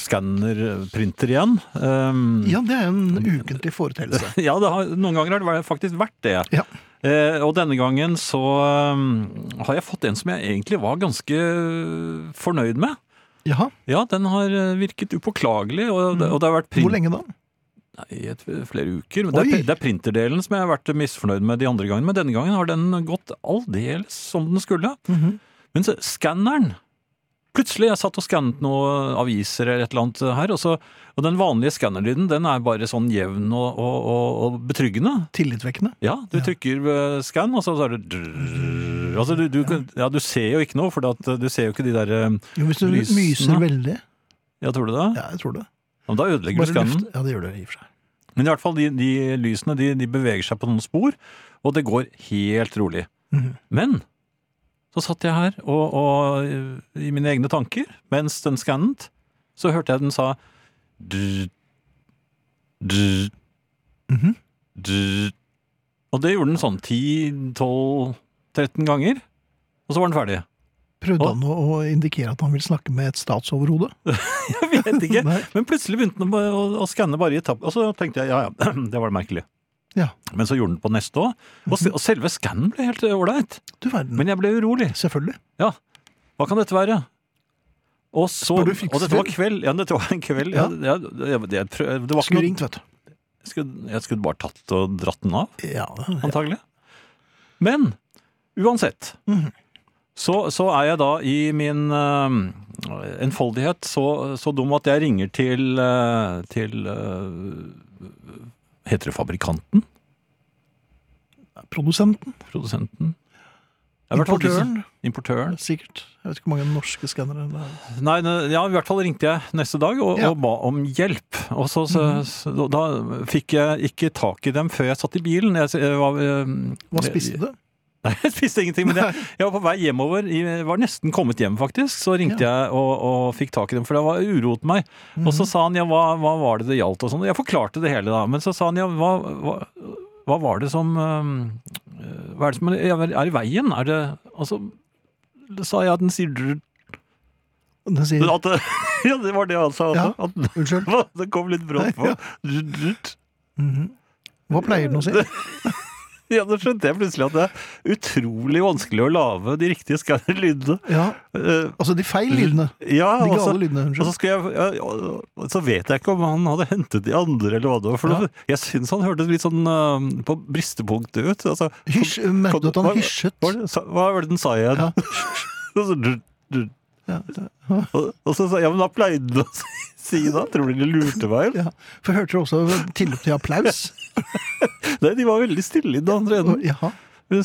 skannerprinter igjen. Um, Ja, det er en ukentlig foreteelse. Ja, det har, noen ganger har det faktisk vært det. Ja. Eh, og denne gangen så um, har jeg fått en som jeg egentlig var ganske fornøyd med. Jaha, Ja, den har eh, virket upåklagelig, og, det- og det har vært print... hvor lenge da? Nei, et, flere uker. Men det, er, det er printerdelen som jeg har vært misfornøyd med de andre gangene, men denne gangen har den gått aldeles som den skulle. Mhm. Men så, skanneren Plutselig jeg satt og skannet noen aviser eller et eller annet her, og, så, og den vanlige skannerlyden den er bare sånn jevn og, og, og, og betryggende. Tillitvekkende. Ja, du trykker skann, og så er det drrr, altså, du, du, ja, du ser jo ikke noe, for du ser jo ikke de der lysene. Jo, hvis du Lysene. myser veldig. Ja, tror du det? Ja, jeg tror det. Ja, men da ødelegger du skannen. luft. Ja, det gjør det i og for seg. Men i hvert fall, de, de lysene de, de beveger seg på noen spor, og det går helt rolig. Mhm. Men så satt jeg her og, og i mine egne tanker, mens den skannet, så hørte jeg den sa drr, mm -hmm. Og det gjorde den sånn 10-12-13 ganger, og så var den ferdig. Prøvde Å. han å, å indikere at han vil snakke med et statsoverhode? Jeg vet ikke. Men plutselig begynte han å, å skanne bare i etapp, og så tenkte jeg ja ja, det var det merkelig. Ja. Men så gjorde den på neste òg, og, se- og selve skannen ble helt ålreit. Men jeg ble urolig. Selvfølgelig. Hva kan dette være? Og så Spør du fikse Og dette var kveld. Ja, dette var en kveld. Ja. Ja. Ja, jeg, jeg, prøv, det var ikke Skulle ringt, vet du. jeg skulle, jeg skulle bare tatt og dratt den av, Ja, antagelig. Men uansett Mhm. så, så er jeg da i min uh, enfoldighet så, så dum at jeg ringer til, uh, til eh, Heter det fabrikanten? Produsenten. Produsenten? Ja, Importøren. Importøren. Sikkert. Jeg vet ikke hvor mange norske skannere det er. Nei, ne- ja, i hvert fall ringte jeg neste dag og, Ja. og ba om hjelp. Og så, så, så da fikk jeg ikke tak i dem før jeg satt i bilen. Jeg, jeg jeg, eh, Hva spiste du? Nei, jeg spiste ingenting, men jeg, jeg var på vei hjemover. Jeg var nesten kommet hjem, faktisk. Så ringte jeg og, og fikk tak i dem, for det var uro til meg. Og Mhm. så sa han ja, hva, hva var det det gjaldt og sånn. Jeg forklarte det hele da, men så sa han ja, hva, hva, hva var det som eh, Hva er det som er, er i veien? Er det Altså, sa jeg at den sier Den sier at Ja, det var det han sa. Ja. At, Unnskyld. det kom litt brått på. Ja. Drr- Mhm. Hva pleier den å si? Ja, da skjønte jeg plutselig at det er utrolig vanskelig å lage de riktige lydene. Ja, Eh, altså de feil lydene. Ja, De gale lydene, og så, jeg, ja, så vet jeg ikke om han hadde hentet de andre, eller hva det var. For Ja. jeg syns han hørtes litt sånn uh, på bristepunktet ut. Altså, Hysj, merket du at han hva- hysjet? Hva, var hva var det den sa igjen? Ja. Ja, og, så sa jeg, ja, men da pleide du å si, da. Tror du de lurte meg? ja. For hørte du også tilløp til applaus? Nei, de var veldig stille i den andre enden. Ja.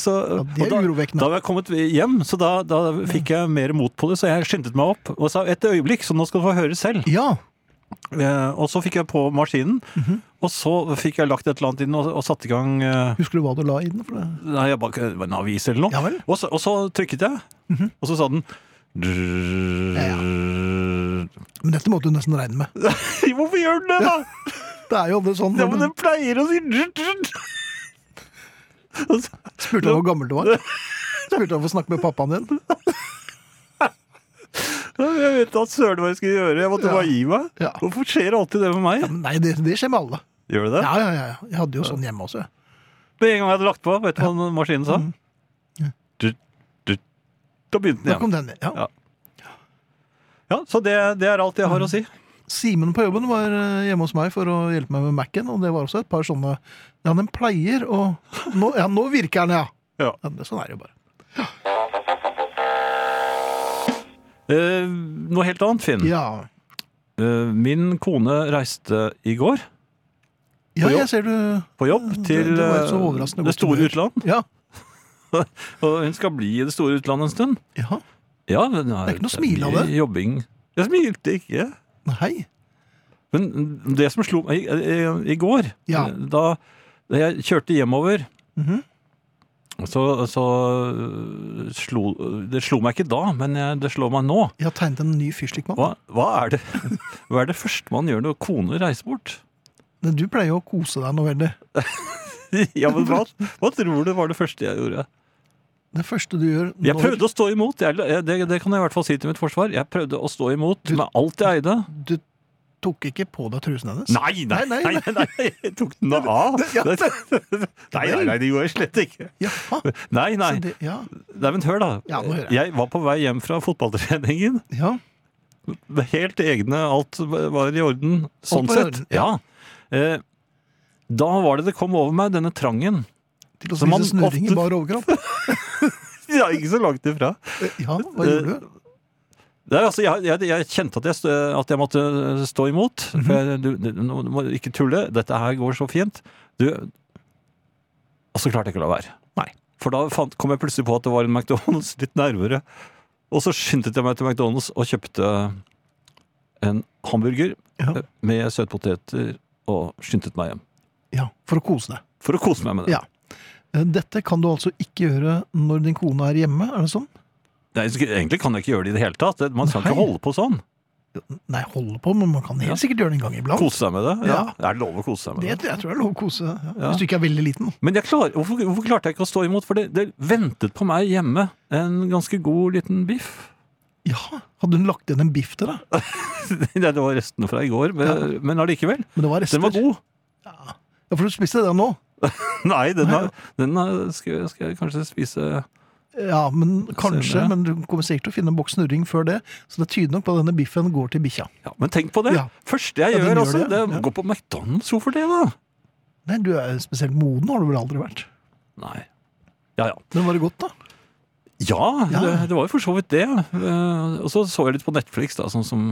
Så, Ja, det er da, urovekkende. Da var jeg kommet hjem, så da, da fikk jeg mer mot på det, så jeg skyndte meg opp og sa et øyeblikk, så nå skal du få høre selv. Ja. Eh, og så fikk jeg på maskinen, Mhm. og så fikk jeg lagt et eller annet inn og, og satte i gang eh, Husker du hva du la inn? For det? Nei, jeg bare, en avis eller noe. Ja. Og, så, og så trykket jeg, og så sa den Men dette måtte du nesten regne med. Hvorfor gjør den det, da? Det er jo aldri sånn. Ja, men den pleier å si Spurte han hvor gammel du var? Spurte han om å snakke med pappaen din? Jeg vet da søren hva jeg skulle gjøre. Jeg måtte Ja. bare gi meg. Ja. Hvorfor skjer alltid det med meg? Ja, nei, det, det skjer med alle. Gjør det det? Ja, ja, ja. Jeg hadde jo sånn hjemme også. Med en gang jeg hadde lagt på, vet du hva maskinen sa? Mhm. Ja. Da begynte den Da kom den. Ja. Ja. Ja, så det, det er alt jeg har å si. Simen på jobben var eh, hjemme hos meg for å hjelpe meg med Mac-en, og det var også et par sånne Ja, den pleier å nå, Ja, nå virker den, ja. Ja. det, sånn er det jo bare. Eh, noe helt annet, Finn. Ja. Eh, min kone reiste i går ja, På jobb? jeg ser du på jobb til det var et så eh, det store utland. Ja. Og hun skal bli i det store utlandet en stund. ja. Ja, men det er ikke noe smil av det. Jobbing. Jeg smilte ikke. Nei. Men det som slo meg i, i, i går, Ja. da, da jeg kjørte hjemover Mhm. så, så slo Det slo meg ikke da, men jeg, det slår meg nå. Jeg har tegnet en ny fyrstikkmann. Hva, hva, er det, hva er det første man gjør når kone reiser bort? Men Du pleier jo å kose deg noe veldig. Ja, men hva, hva tror du var det første jeg gjorde? Det første du gjør Jeg prøvde å stå imot. Jeg, det, det kan jeg i hvert fall si til mitt forsvar. Jeg prøvde å stå imot Du- med alt jeg eide. Du tok ikke på deg trusen hennes? Nei, nei, Nei, nei, nei, nei, jeg tok den av. Ja, Nei, nei, nei, det gjorde jeg slett ikke. Jaha. Nei, nei. Det, ja. Nei, men hør da. Ja, jeg. Jeg var på vei hjem fra fotballtreningen. ja. Helt egne, alt var i orden. Sånn sett. Ja. ja. Eh, da var det det kom over meg, denne trangen. Til å spise snurring i bar overkropp? Ja, ikke så langt ifra. Ja, hva gjorde du? Er, altså, jeg, jeg, jeg kjente at jeg, stø- at jeg måtte stå imot. Mhm. For jeg, du, du, du, må ikke tulle, dette her går så fint. Du, og så klarte jeg ikke å la være. Nei. For da fant, kom jeg plutselig på at det var en McDonald's litt nærmere. Og så skyndte jeg meg til McDonald's og kjøpte en hamburger Ja. med søtpoteter og skyndte meg hjem. ja, for å kose deg. For å kose meg med det. Ja. Eh, Dette kan du altså ikke gjøre når din kone er hjemme, er det sånn? Nei, egentlig kan jeg ikke gjøre det i det hele tatt. Man skal Nei. ikke holde på sånn. Nei, holde på, men man kan helt Ja. sikkert gjøre det en gang iblant. Kose seg med det. Ja. Ja. Er det lov å kose seg med Det, det? jeg tror det er lov å kose ja. Hvis du ikke er veldig liten. Men jeg klar, hvorfor, hvorfor klarte jeg ikke å stå imot? For det, det ventet på meg hjemme en ganske god liten biff. Ja, Hadde hun lagt igjen en biff til deg? Det var restene fra i går, men, men allikevel. Men det var rester. Den var god. Ja, for du spiste den nå? Nei, den, har, den har, skal, jeg- skal jeg kanskje spise Ja, men kanskje. Senere. Men du kommer sikkert til å finne en boks snurring før det. Så det tyder nok på at denne biffen går til bikkja. ja, Men tenk på det! Ja. Første jeg gjør, gjør altså, det, er å gå på McDonald's. Hvorfor det, da? Nei, du er spesielt moden, har du vel aldri vært. Nei. Ja, ja. Men var det godt, da? Ja, Ja. Det, det var jo for så vidt det. Eh, Og så så jeg litt på Netflix, da, sånn som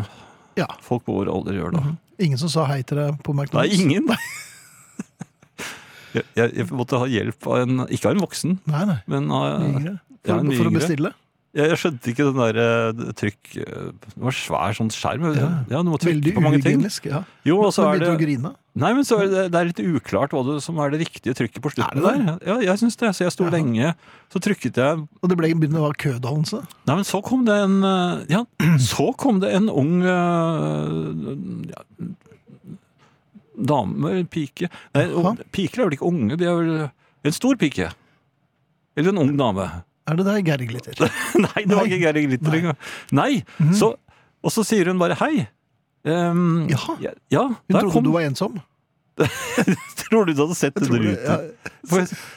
Ja. folk på vår alder gjør da. Ingen som sa hei til deg på McDonald's? Nei, ingen. Jeg, jeg, måtte ha hjelp av en Ikke av en voksen, Nei, nei. men av Yngre. ja, For, en mye for å bestille? Jeg, jeg skjønte ikke den der uh, trykk eh, Det var svær sånn skjerm. Ja, Ja. du må trykke på mange ting. Ja. Jo, og så er det? Nei, men så er det, det er litt uklart hva det, som er det riktige trykket på slutten Er der. Ja, jeg syns det. Så jeg sto Ja. lenge. Så trykket jeg Og det ble begynte å være kødannelse? Nei, men så kom det en eh, Ja, så kom det en ung uh, ja, dame, pike Nei, piker er vel ikke unge, de er vel en stor pike. Eller en ung dame. Er det deg, Geir Glitter? Nei, det var ikke Geir Glitter engang. Nei, Mm. så, og så sier hun bare hei. Um, Jaha. ja, ja, Hun trodde kom du var ensom? Tror du du hadde sett Tror du- ja,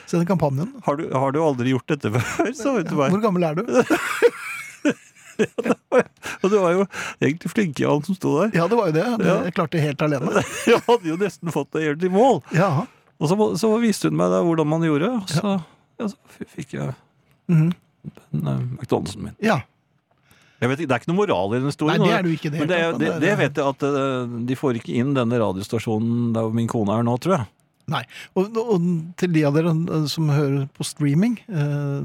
Se den kampanjen. har, du, har du aldri gjort dette før. Hvor gammel er du? Og du var jo egentlig flink i alt som sto der. Ja, det var jo det. Du Ja. Klarte helt alene. Jeg hadde jo nesten fått det helt i mål. Ja. Og så, så viste hun meg da hvordan man gjorde, og så, ja, så fikk jeg den, eh, McDonald'sen min. ja. Vet ikke, Det er ikke noe moral i den historien. Nei, det er du ikke. Det, Men det, det, det vet jeg at eh, de får ikke inn denne radiostasjonen der min kone er nå, tror jeg. Nei. Og, og til de av dere eh, som hører på streaming, eh,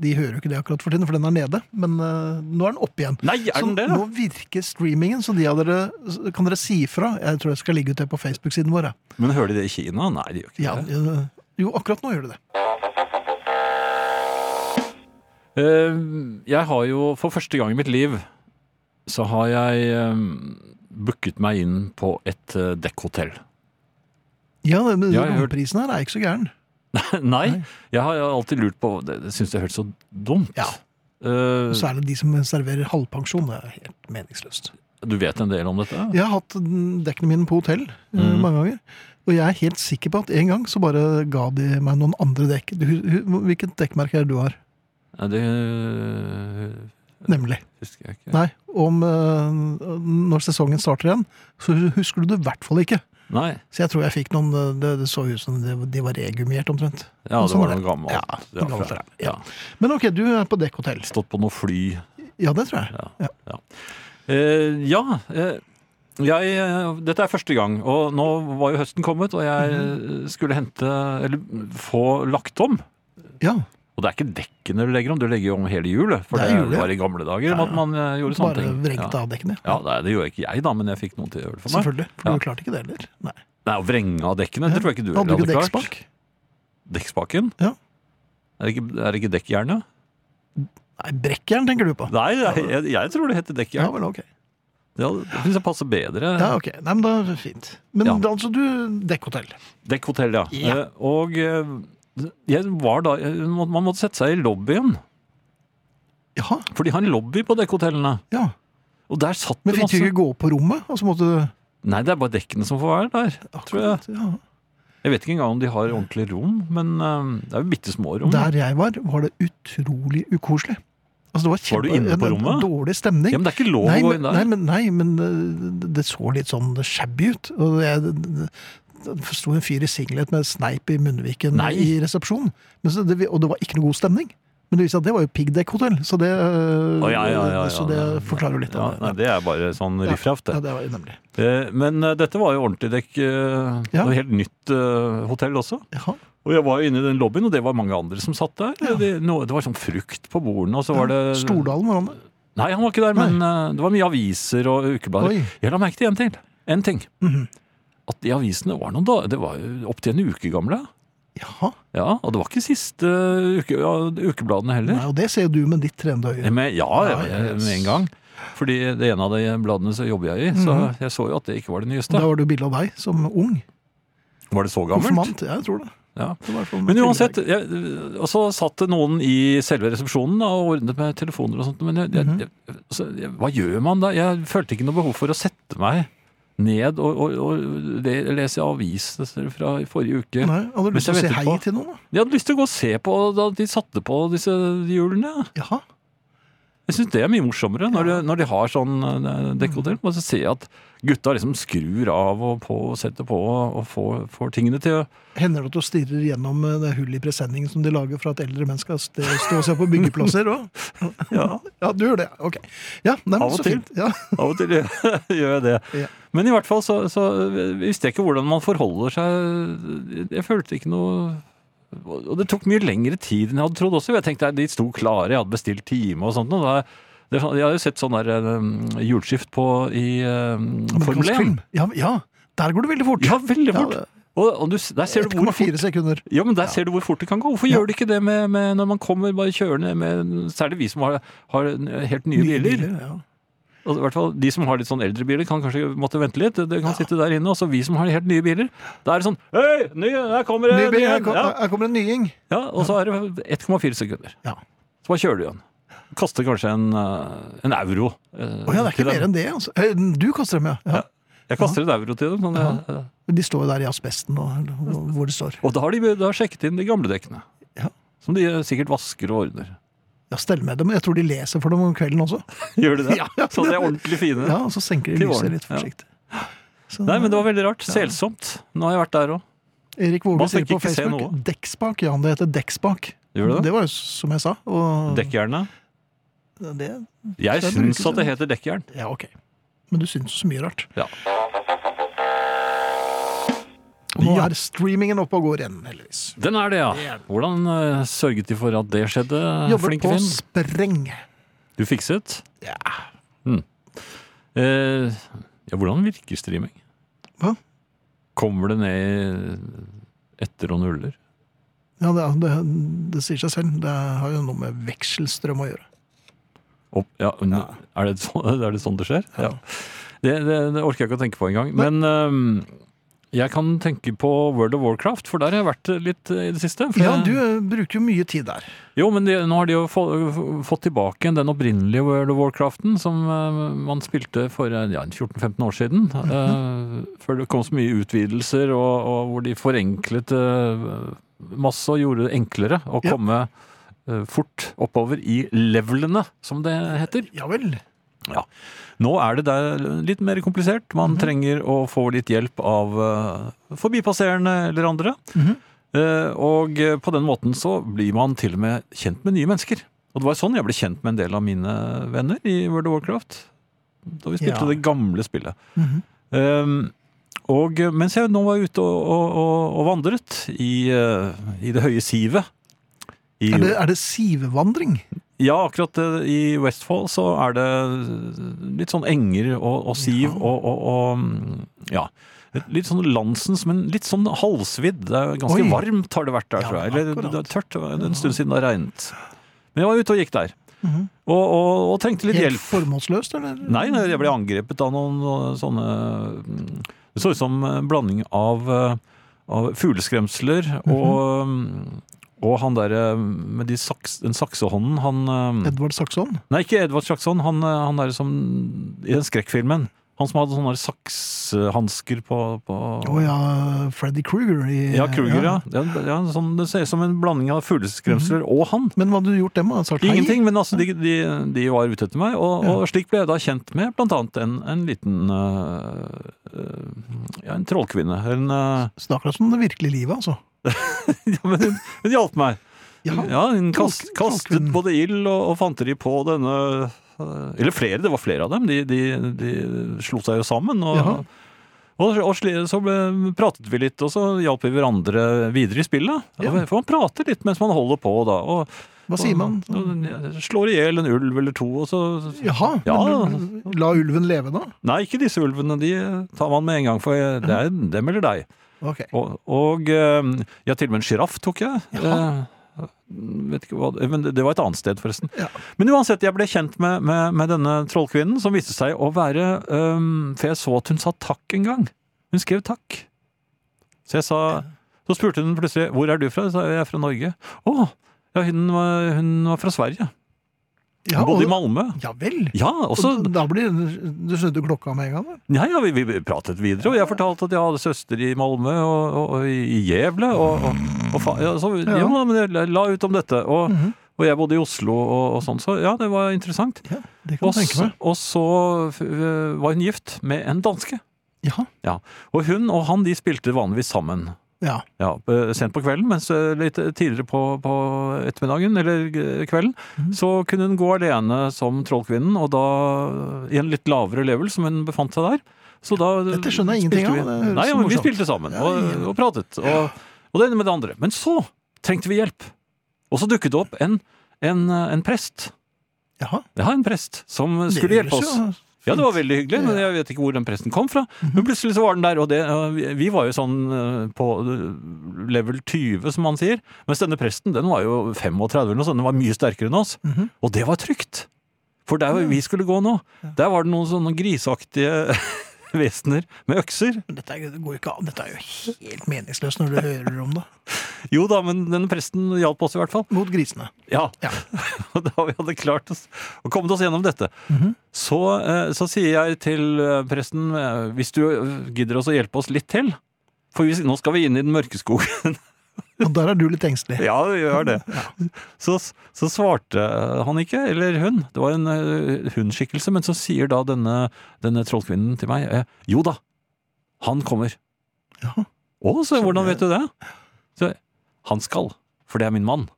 de hører jo ikke det akkurat for tiden, for den er nede. Men eh, nå er den oppe igjen. Nei, er Så det, da? nå virker streamingen, så de av dere kan dere si ifra. Jeg tror jeg skal ligge ut det på Facebook-siden vår. Men hører de det i Kina? Nei, de gjør ikke Ja, det. jo, akkurat nå gjør de det. Jeg har jo for første gang i mitt liv så har jeg booket meg inn på et dekkhotell. Ja, men Ja, romprisen her er ikke så gæren. Nei, jeg har alltid lurt på Det, det syns jeg hørtes så dumt. Ja. Uh, Så er det de som serverer halvpensjon. Det er helt meningsløst. du vet en del om dette? Jeg har hatt mm, dekkene mine på hotell Mhm. mange ganger. Og jeg er helt sikker på at en gang så bare ga de meg noen andre dekk. Du, hvilket dekkmerke er det du har? Nei, det eh, Nemlig. husker jeg ikke. Nei, om eh, når sesongen starter igjen, så husker du det i hvert fall ikke. Nei. Så jeg tror jeg fikk noen eh, Det, det så ut som de, de var regummert omtrent. Ja, det var noen noe gammelt. Ja, noe gammelt er. Ja. Men ok, du er på dekkhotell. Stått på noe fly. Ja, det tror jeg. Ja. Ja. Ja, Eh, ja eh, jeg, eh, dette er første gang, og nå var jo høsten kommet, og jeg Mhm. skulle hente Eller få lagt om. Ja, Og det er ikke dekkene du legger om, du legger jo om hele hjulet. For Det det, ja. var i gamle dager Ja, at man eh, gjorde sånne ting. Bare ja. av dekkene. Ja, nei, det gjorde ikke jeg, da, men jeg fikk noen til å gjøre det for meg. Selvfølgelig. For Ja. du klarte ikke det heller. Nei. Nei, Å vrenge av dekkene, det tror jeg ikke du Hadde heller ikke hadde klart. dekkspak? Dekkspaken? Ja. Er det ikke, er det ikke dekkjernet? Nei, brekkjern tenker du på. Nei, jeg, jeg, jeg tror det heter Ja, vel, ok. Ja, det syns jeg passer bedre. Ja, ok. Nei, men da det fint. Men Ja. altså, du Dekkhotell. Dekkhotell, ja. Ja. Eh, Og eh, jeg var da jeg må- Man måtte sette seg i lobbyen, Ja. for de har en lobby på dekkhotellene. Ja. Og der satt Men det fikk du ikke gå på rommet? Altså måtte du Nei, det er bare dekkene som får være der. Tror jeg. Ja. Jeg vet ikke engang om de har ordentlig rom, men uh, det er jo bitte små rom. Der jeg var, var det utrolig ukoselig. Altså, det var, Var du inne på en- rommet? En dårlig stemning. Ja, men det er ikke lov nei, å gå inn der. nei, men, nei, men det- det så litt sånn shabby ut. Og jeg, sto en fyr i singlet med sneip i munnviken Nei. i resepsjonen. Men så det, og det var ikke noe god stemning. Men det det var jo piggdekkhotell, så det, oh, ja, ja, ja, ja. så det forklarer jo litt av nei, det. det er bare sånn riffraff, Ja, det. det var nemlig. Eh, Men uh, dette var jo ordentlig dekk. Uh, Det var helt nytt uh, hotell også. Jaha. Og jeg var jo inne i den lobbyen, og det var mange andre som satt der. Ja. Det, nå- det var sånn frukt på bordene, og så var det Stordalen var han der. Nei, han var ikke der, men uh, det var mye aviser og ukeblader. Oi. Jeg la merke til en ting. En ting. Mhm. At de avisene var noen da, det var opptil en uke gamle. Jaha. Ja, og det var ikke siste uke, ukebladene heller. Nei, og det ser jo du med ditt trende øye. Men, ja, Ja, jeg- med en gang. Fordi det ene av de bladene så jobber jeg i, så mm. jeg så jo at det ikke var det nyeste. Da var det bilde av deg som ung. Var det så gammelt? Konfirmant. Jeg tror det. Ja. det Men uansett, jeg, og så satt det noen i selve resepsjonen da, og ordnet med telefoner og sånt, men jeg, Mhm. jeg, altså, hva gjør man da? Jeg følte ikke noe behov for å sette meg ned og, og, og le- lese aviser fra i forrige uke. Nei, hadde du lyst til å si hei på- til noen, da? Jeg hadde lyst til å gå og se på da de satte på disse hjulene. Jaha. Jeg syns det er mye morsommere når, de, når de har sånn eh, dekkhotell. Og så ser jeg at gutta liksom skrur av og på setter på og får, får tingene til å Hender det at du stirrer gjennom eh, det hullet i presenningen som de lager for at eldre menn skal st- stå og se på byggeplasser òg? Ja, Ja, du gjør det. Ok. Ja, nei, Av og så til. fint. Ja. av og til gjør jeg det. Ja. Men i hvert fall så, så visste jeg ikke hvordan man forholder seg. Jeg følte ikke noe Og det tok mye lengre tid enn jeg hadde trodd også. Jeg tenkte De sto klare, jeg hadde bestilt time og sånt. Og da, det, jeg har jo sett sånn der um, hjulskift på i um, Formel 1. Ja, ja, der går det veldig fort. Ja, veldig Ja, fort. det- Og, og du, der ser du hvor fort 1,4 sekunder. Ja, men der ser du hvor fort det kan gå. Hvorfor Ja. gjør de ikke det med, med når man kommer bare kjørende med Særlig vi som har, har helt nye, biler. ja. Og I hvert fall De som har litt sånn eldre biler, kan kanskje måtte vente litt. Det kan sitte der inne. Og så vi som har helt nye biler. Da er det sånn Hei, ny, her kommer det Ny bil, her, en!» kom, Ja, her kommer en nying. ja, og så er det 1,4 sekunder. Ja. Så bare kjører du igjen. Koster kanskje en, eh, en euro. Å ja, det er ikke mer enn det, altså. Eh, Du kaster dem, ja. ja. Jeg kaster et euro til dem. Men ja. De står jo der i asbesten, og, hvor det står. Og da har de da sjekket inn de gamle dekkene. Ja. Som de sikkert vasker og ordner. Ja, stell med dem. Jeg tror de leser for dem om kvelden også. Gjør de det? Ja, ja. Så de er ordentlig fine? Ja, og så senker de lyset litt litt ja. forsiktig. Så, Nei, men det var veldig rart. Selsomt. Nå har jeg vært der òg. Erik Vogel sier på Facebook dekkspak. Ja, det heter dekkspak. Det? Det var jo som jeg sa. Og Dekkjernet. Det, Jeg syns at det heter dekkjern. ja, ok. Men du syns så mye rart. Ja. Og nå er streamingen oppe og går igjen, heldigvis. Den er det, ja. Hvordan eh, sørget de for at det skjedde, Jobber flinke på Finn? spreng. Du fikset? Ja. Eh, ja, hvordan virker streaming? Hva? Kommer det ned etter og nuller? Ja, det, det, det sier seg selv. Det har jo noe med vekselstrøm å gjøre. Opp, ja, Er, det sånn, er det sånn det skjer? Ja. Det, det, det orker jeg ikke å tenke på engang. Men um, jeg kan tenke på World of Warcraft, for der har jeg vært litt i det siste. Ja, du eh, bruker jo mye tid der. Jo, men de, nå har de jo få, fått tilbake den opprinnelige World of Warcraften som eh, man spilte for eh, ja, 14-15 år siden. eh, før det kom så mye utvidelser, og, og hvor de forenklet uh, masse og gjorde det enklere å Ja. komme eh, fort oppover i levelene, som det heter. Ja vel. Nå er det der litt mer komplisert. Man Mhm. trenger å få litt hjelp av eh, forbipasserende eller andre. Mhm. Eh, og eh, på den måten så blir man til og med kjent med nye mennesker. Og det var sånn jeg ble kjent med en del av mine venner i World of Warcraft. Da vi spilte Ja. det gamle spillet. Mhm. Um, og eh, mens jeg nå var ute og, og, og, vandret i, eh, i det høye sivet Er det, er det sivevandring? ja, akkurat eh, i Westfold så er det litt sånn enger og, og siv Ja. og, og, og mm, ja. Litt sånn landsens, men litt sånn halvsvidd. Det er ganske Oi. varmt har det vært der, Ja, tror jeg. Eller akkurat. det er tørt. En stund siden det har regnet. Men jeg var ute og gikk der. Mhm. Og, og, og trengte litt Helt hjelp. formålsløst, eller? Nei, nei, jeg ble angrepet av noen sånne mm, Det så ut som en blanding av, uh, av fugleskremsler og, mm, og han derre med de saks, den saksehånden, han um, Edvard Saxon? Nei, ikke Edvard Saxon, han, uh, han derre som I den skrekkfilmen. Han som hadde sånne sakshansker på, på oh, ja, Freddy Krueger. i- Ja, Kruger, ja. ja. ja sånn, det ser ut som en blanding av fugleskremsler og han. Men hva hadde du gjort dem? Altså? Ingenting, men altså, de, de, de var ute etter meg, og, og slik ble jeg da kjent med annet en, en liten uh, øh, ja, en trollkvinne. En, uh, Snakker det er som det virkelige livet, altså. ja, men hun, hun hjalp meg. Ja, Ja, hun kast, kastet både ild og, og fanteri på denne øh, Eller flere, det var flere av dem. De, de, de slo seg jo sammen. Og, Jaha. og, så ble, pratet vi litt, og så hjalp vi hverandre videre i spillet. Ja. For man prater litt mens man holder på da. Og, Hva sier man? og, slår i hjel en ulv eller to, og så Jaha, Ja. men la ulven leve da? Nei, ikke disse ulvene. De tar man med en gang, for det er dem eller deg. Okay. Og, og eh, ja, til og med en sjiraff tok jeg. Jaha. Eh, hva, men det det var et annet sted, forresten. Ja. Men uansett, jeg ble kjent med, med, med denne trollkvinnen, som viste seg å være um, For jeg så at hun sa takk en gang. Hun skrev takk. Så jeg sa Så spurte hun plutselig hvor er du fra. Jeg sa jeg er fra Norge. Å! Ja, hun var, hun var fra Sverige. Ja, Hun bodde i Malmø. Malmö. Ja vel. Ja, også, Og da blir Du snudde klokka med en gang? da? Ja, ja, vi, vi pratet videre, og jeg fortalte at jeg hadde søster i Malmö og, og, og i Gävle. Og, ja, så, ja. Ja. men jeg la ut om dette. Og, Mhm. og jeg bodde i Oslo og, sånn, så ja, det var interessant. Ja, det kan tenke meg. og så var hun gift med en danske. Ja. Og hun og han de spilte vanligvis sammen. Ja. Ja, Sent på kvelden, mens litt tidligere på, på ettermiddagen eller øh, kvelden, mm. så kunne hun gå alene som trollkvinnen, og da i en litt lavere level som hun befant seg der. Så da Dette skjønner jeg ingenting av, vi- Nei, ja, vi spilte sammen og, og pratet. Og, og det ene med det andre. Men så trengte vi hjelp. Og så dukket det opp en, en, øh, en prest. Jaha. Ja, en prest som skulle hjelpe oss. Ja, det var veldig hyggelig, men jeg vet ikke hvor den presten kom fra. Men plutselig så var den der, og det, vi- var jo sånn eh, på eh, level 20, som man sier. Mens denne presten, den var jo 35 eller noe sånt, den var mye sterkere enn oss. Mhm. Og det var trygt. For der vi skulle gå nå, der var det noen sånne griseaktige vesener med økser. Dette, er, det dette er jo helt meningsløst når du hører om det. Jo da, men denne presten hjalp oss i hvert fall. Mot grisene. Ja. Ja. Da vi hadde klart oss å komme oss gjennom dette, så, -hmm. så sier jeg til eh, presten eh, hvis du gidder oss å hjelpe oss litt til, for vi, nå skal vi inn i den mørke skogen. Og der er du litt engstelig. ja, vi gjør det. Så, så svarte han ikke, eller hun. Det var en uh, hundskikkelse, men så sier da denne, denne trollkvinnen til meg eh, jo da, han kommer. Ja. Å, så hvordan vet du det? Så, han skal, for det er min mann.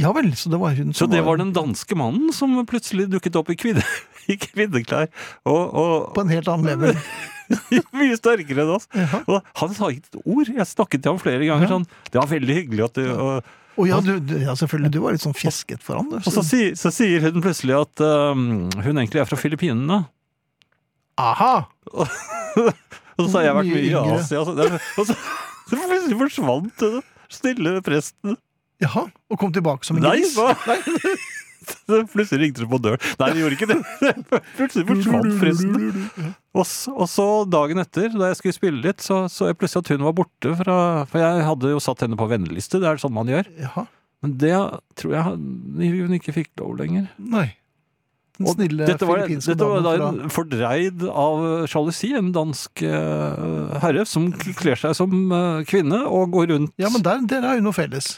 Ja vel, så det var hun Så som det var den danske mannen som plutselig dukket opp i, kvinne, i kvinneklær. Og, og På en helt annen level. mye sterkere enn oss. Og han sa ikke et ord. Jeg snakket til ham flere ganger sånn. Det var veldig hyggelig at du og, Å ja, du, ja, selvfølgelig. Du var litt sånn fjesket for han. du. og så, så sier hun plutselig at um, hun egentlig er fra Filippinene. Aha! Og så har jeg vært Mye i. Asia. Så, og så, så plutselig forsvant den snille presten. Jaha. Og kom tilbake som en Nei, gris. Nei, Så Plutselig ringte det på døren. Nei, det gjorde ikke det. Plutselig forsvant presten. Og så, og så dagen etter, da jeg skulle spille litt, så så jeg plutselig at hun var borte fra For jeg hadde jo satt henne på venneliste, det er sånn man gjør. Ja. Men det tror jeg hun ikke fikk lov lenger. Nei. Den snille dette var, filippinske dette var da fra en fordreid av sjalusi, en dansk uh, herre som kler seg som uh, kvinne og går rundt Ja, men der, dere har jo noe felles.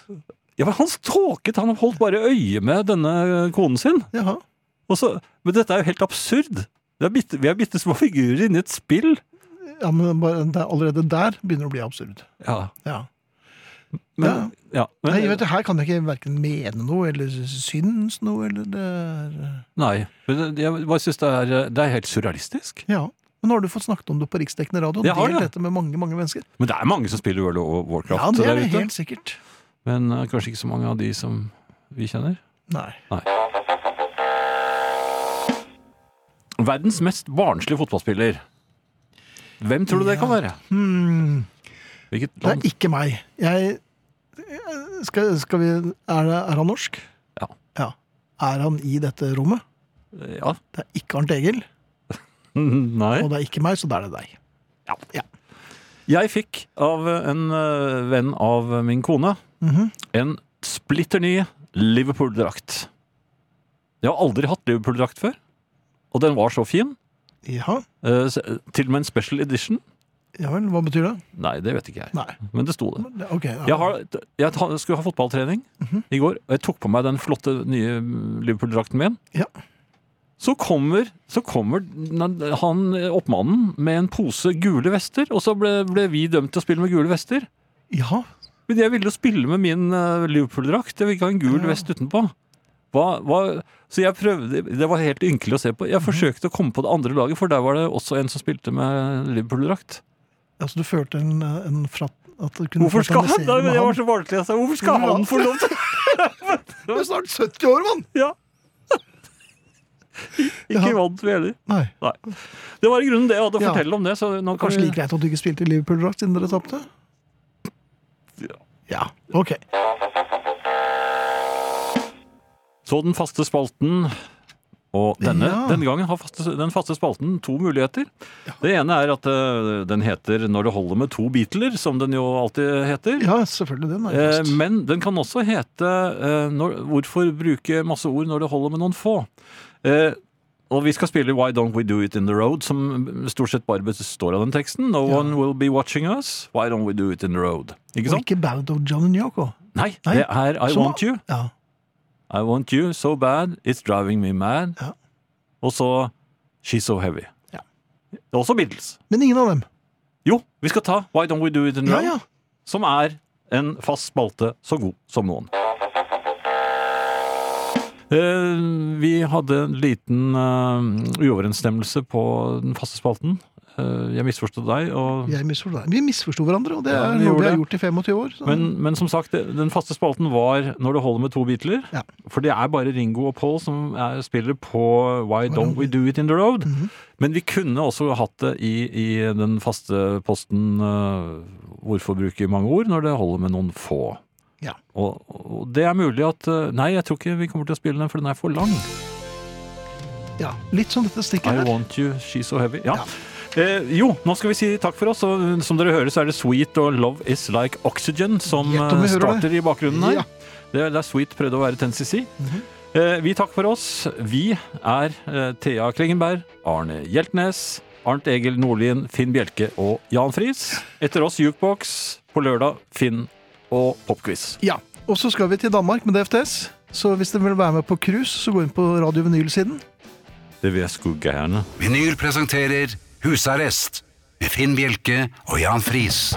Ja, men Han ståket, han holdt bare øye med denne konen sin. Jaha. Og så, men dette er jo helt absurd. Er bitte, vi er bitte små figurer inni et spill. Ja, men er allerede der begynner det å bli absurd. Ja, Ja. men, ja. men, Nei, vet du, her kan jeg ikke hverken mene noe eller synes noe, eller det er nei, men jeg bare synes det er, det er helt surrealistisk. Ja. Men nå har du fått snakket om det på riksdekkende radio, Jeg har delt det. dette med mange mange mennesker. Men det er mange som spiller World of Warcraft Ja, det er det helt sikkert. Men uh, kanskje ikke så mange av de som vi kjenner. Nei. Verdens mest barnslige fotballspiller. Hvem tror du det kan være? Hmm, det er ikke meg. Jeg skal, skal vi er, det, er han norsk? Ja. ja. Er han i dette rommet? Ja. Det er ikke Arnt Egil, Nei. og det er ikke meg, så da er det deg. Jeg fikk av en eh, venn av min kone Mhm. en splitter ny Liverpool-drakt. Jeg har aldri hatt Liverpool-drakt før, og den var så fin. Ja. Eh, Til og med en special edition. ja vel, hva betyr det? Nei, det vet ikke jeg, Nei. men det sto det. Men det- Ok. Ja. Jeg, har, jeg ta- skulle ha fotballtrening Mhm. i går, og jeg tok på meg den flotte nye Liverpool-drakten min. Ja. Så kommer, så kommer han oppmannen med en pose gule vester, og så ble, ble vi dømt til å spille med gule vester. ja. Men jeg ville jo spille med min eh, Liverpool-drakt. Jeg ville ikke ha en gul Ja. vest utenpå. Hva, hva, så jeg prøvde Det var helt ynkelig å se på. Mhm. Jeg forsøkte å komme på det andre laget, for der var det også en som spilte med Liverpool-drakt. Altså, du følte en, en fratt... Hvorfor skal han da, men Jeg var så barnslig. Jeg sa hvorfor skal han få lov til Du er snart 70 år, mann! Ja. Ikke Ja. vant vi heller. Nei. Det var i grunnen det jeg hadde å Ja. fortelle om det. Så nå kan Kanskje vi... like greit at du ikke spilte i Liverpool-drakt siden dere tapte? Ja. Ja, ok. Så den faste spalten og denne, Ja. denne gangen har faste, den faste spalten to muligheter. Det ene er at eh, den heter 'Når det holder med to Beatler', som den jo alltid heter. Ja, selvfølgelig. Den er Eh, men den kan også hete eh, når, 'Hvorfor bruke masse ord når det holder med noen få'? Eh, og vi skal spille 'Why Don't We Do It In The Road', som stort sett bare består av den teksten. 'No Ja. one will be watching us. Why don't we do it in the road'? Ikke Og ikke Bad of John and Yoko. Nei, Nei. det er 'I Som- Want You'. Ja. I want you so bad, it's driving me mad. Ja. Og så She's so heavy. Ja. Også Beatles. Men ingen av dem. Jo, vi skal ta Why Don't We Do It In Ja, ja. som er en fast spalte så god som noen. Eh, vi hadde en liten eh, uoverensstemmelse på den faste spalten. Eh, jeg misforstod deg, og Jeg deg. Vi misforsto hverandre, og det er ja, noe vi har gjort i 25 år. Så. Men, men som sagt, den faste spalten var når det holder med to Beatler. Ja. For det er bare Ringo og Paul som er, spiller på Why Don't We Do It In The Road. Mhm. Men vi kunne også hatt det i, i den faste posten uh, Hvorfor bruke mange ord når det holder med noen få. Ja. Og, og det er mulig at uh, Nei, jeg tror ikke vi kommer til å spille den, for den er for lang. ja, litt som dette stikket I. Want You, She's So Heavy. Ja. Ja. Eh, jo, nå skal vi si takk for oss. Og som dere hører, så er det Sweet og Love Is Like Oxygen som Gjett eh, hører det. starter i bakgrunnen her. Ja. Det, er- det er Sweet prøvde å være Tennessee. eh, vi takker for oss. Vi er eh, Thea Klingenberg, Arne Hjeltnes, Arnt Egil Nordlien, Finn Bjelke og Jan Friis. Etter oss Jukebox. På lørdag Finn og Popquiz. Ja, og så skal vi til Danmark med DFTS. Så hvis dere vil være med på cruise, så gå inn på Radio Vinyl-siden. Det vil jeg skulle gjerne. Vinyl presenterer Husarrest med Finn Bjelke og Jan Friis.